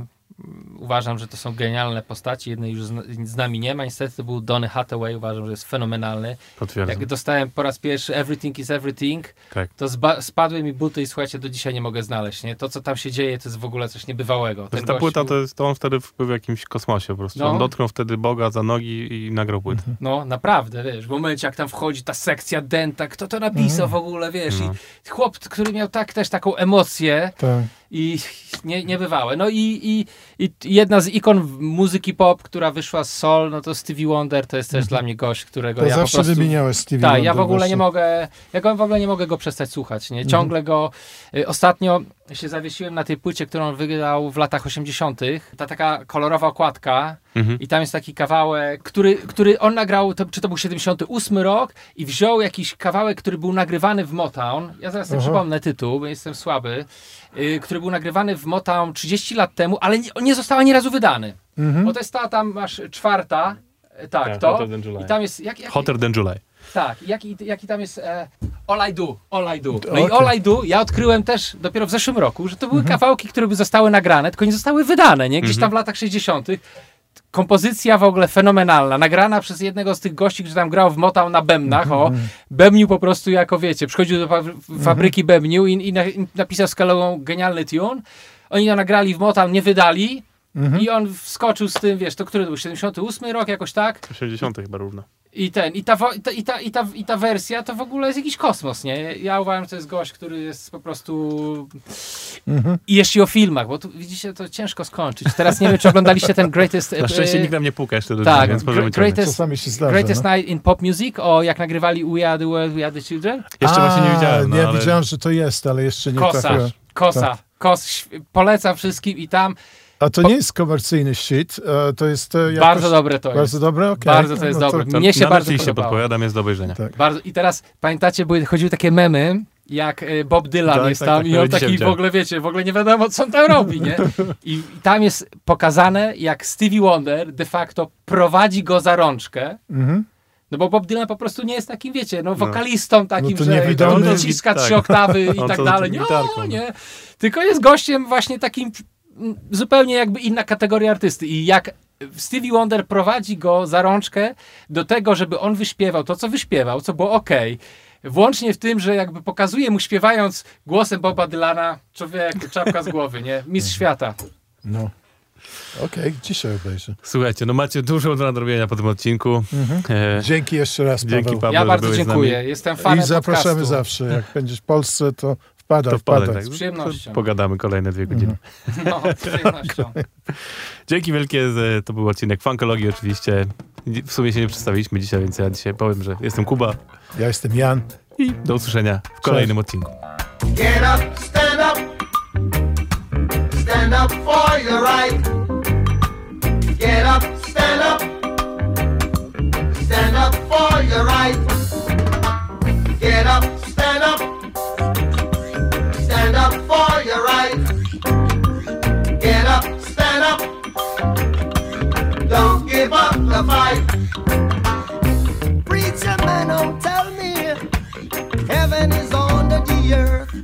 uważam, że to są genialne postaci. Jednej już z, z nami nie ma. Niestety to był Donny Hathaway. Uważam, że jest fenomenalny. Potwierdzam. Jak dostałem po raz pierwszy Everything is Everything, Tak. to spadły mi buty i słuchajcie, do dzisiaj nie mogę znaleźć. Nie? To, co tam się dzieje, to jest w ogóle coś niebywałego. Ten Ta płyta był- to jest, to on wtedy był w jakimś kosmosie po prostu. No. On dotknął wtedy Boga za nogi i nagrał płytę. No, naprawdę, wiesz, w momencie jak tam wchodzi ta sekcja denta, kto to napisał w ogóle, wiesz, No. i chłop, który miał tak też taką emocję Tak. I nie, niebywałe. No i, i, i jedna z ikon muzyki pop, która wyszła z Soul, no to Stevie Wonder, to jest też dla mnie gość, którego To ja po zawsze prostu... wymieniałeś Stevie Tak, ja Wonder w ogóle właśnie. nie mogę, ja go w ogóle nie mogę go przestać słuchać, nie? Ciągle go, y, ostatnio się zawiesiłem na tej płycie, którą wydał w latach 80. Ta taka kolorowa okładka Mhm. i tam jest taki kawałek, który, który on nagrał, to, czy to był 78 rok i wziął jakiś kawałek, który był nagrywany w Motown, ja zaraz sobie przypomnę tytuł, bo jestem słaby, y, który był nagrywany w Motown 30 lat temu, ale nie, nie został ani razu wydany. Mhm. Bo to jest ta, tam masz czwarta, e, tak, Tak, to, i tam jest, jak, jak, Hotter than July. Tak, jaki, jaki tam jest e, All I Do, All I Do. No Okej. i All I Do ja odkryłem też dopiero w zeszłym roku, że to były kawałki, które by zostały nagrane, tylko nie zostały wydane, nie? Gdzieś tam w latach 60. Kompozycja w ogóle fenomenalna, nagrana przez jednego z tych gości, który tam grał w Motown na bębnach, o, bębnił po prostu jako, wiecie, przychodził do fa- fabryki bębnił i, i, na, i napisał z Kalową genialny tune. Oni to nagrali w Motown, nie wydali i on wskoczył z tym, wiesz, to który to był, 78 rok, jakoś tak? 60 chyba równo. I ten, i ta, i ta, i, ta, i, ta, wersja to w ogóle jest jakiś kosmos, nie? Ja uważam, że to jest gość, który jest po prostu... I jeśli o filmach, bo tu widzicie, to ciężko skończyć. Teraz nie wiem, czy oglądaliście ten Greatest... Na szczęście e, nikt nam nie puka jeszcze do tak, więc. Greatest- Czasami się zdarza. Greatest no. Night in Pop Music, o jak nagrywali We Are the World, We Are the Children. Jeszcze A, właśnie nie widziałem. No, nie, ale... widziałem, że to jest, ale jeszcze nie Kosa, trafiłem. kosa, Tak. kos, polecam wszystkim i tam A to nie jest komercyjny shit, e, to jest e, jakoś... bardzo dobre to jest. Bardzo dobre? Okej. Bardzo to jest No dobre. To Mnie się na bardzo podobało. podpowiadam, jest do obejrzenia. Tak. Bardzo, I teraz pamiętacie, były, chodziły takie memy, jak y, Bob Dylan Tak, jest tak, tam tak, i on ale dzisiaj taki w ogóle, wiecie, w ogóle nie wiadomo, co on tam robi, nie? I, I tam jest pokazane, jak Stevie Wonder de facto prowadzi go za rączkę, Mhm. no bo Bob Dylan po prostu nie jest takim, wiecie, no wokalistą takim, No że niewidomy. on dociska Tak. trzy oktawy i On tak dalej. Nie, no. nie. Tylko jest gościem właśnie takim zupełnie jakby inna kategoria artysty. I jak Stevie Wonder prowadzi go za rączkę do tego, żeby on wyśpiewał to, co wyśpiewał, co było ok. Włącznie w tym, że jakby pokazuje mu śpiewając głosem Boba Dylana, człowiek, czapka z głowy, nie? Mistrz świata. No. Okej, dzisiaj obejrzę. Słuchajcie, no macie dużo do nadrobienia po tym odcinku. E, Dzięki jeszcze raz, Dzięki, Paweł. Paweł. Ja bardzo dziękuję. Jestem fanem I zapraszamy podcastu. zawsze. Jak będziesz w Polsce, to wpadaj, to wpadaj, wpadaj. tak. Z przyjemnością. Pogadamy kolejne dwie godziny. No, z przyjemnością. Dzięki wielkie, że to był odcinek Funkologii oczywiście. W sumie się nie przedstawiliśmy dzisiaj, więc ja dzisiaj powiem, że jestem Kuba Ja jestem Jan. i do usłyszenia w kolejnym odcinku. Get up, stand up. Stand up for your right. Get up, stand up. Stand up for your right. Get up, stand up. Don't give up the fight. Preacher man, don't tell me heaven is under the earth.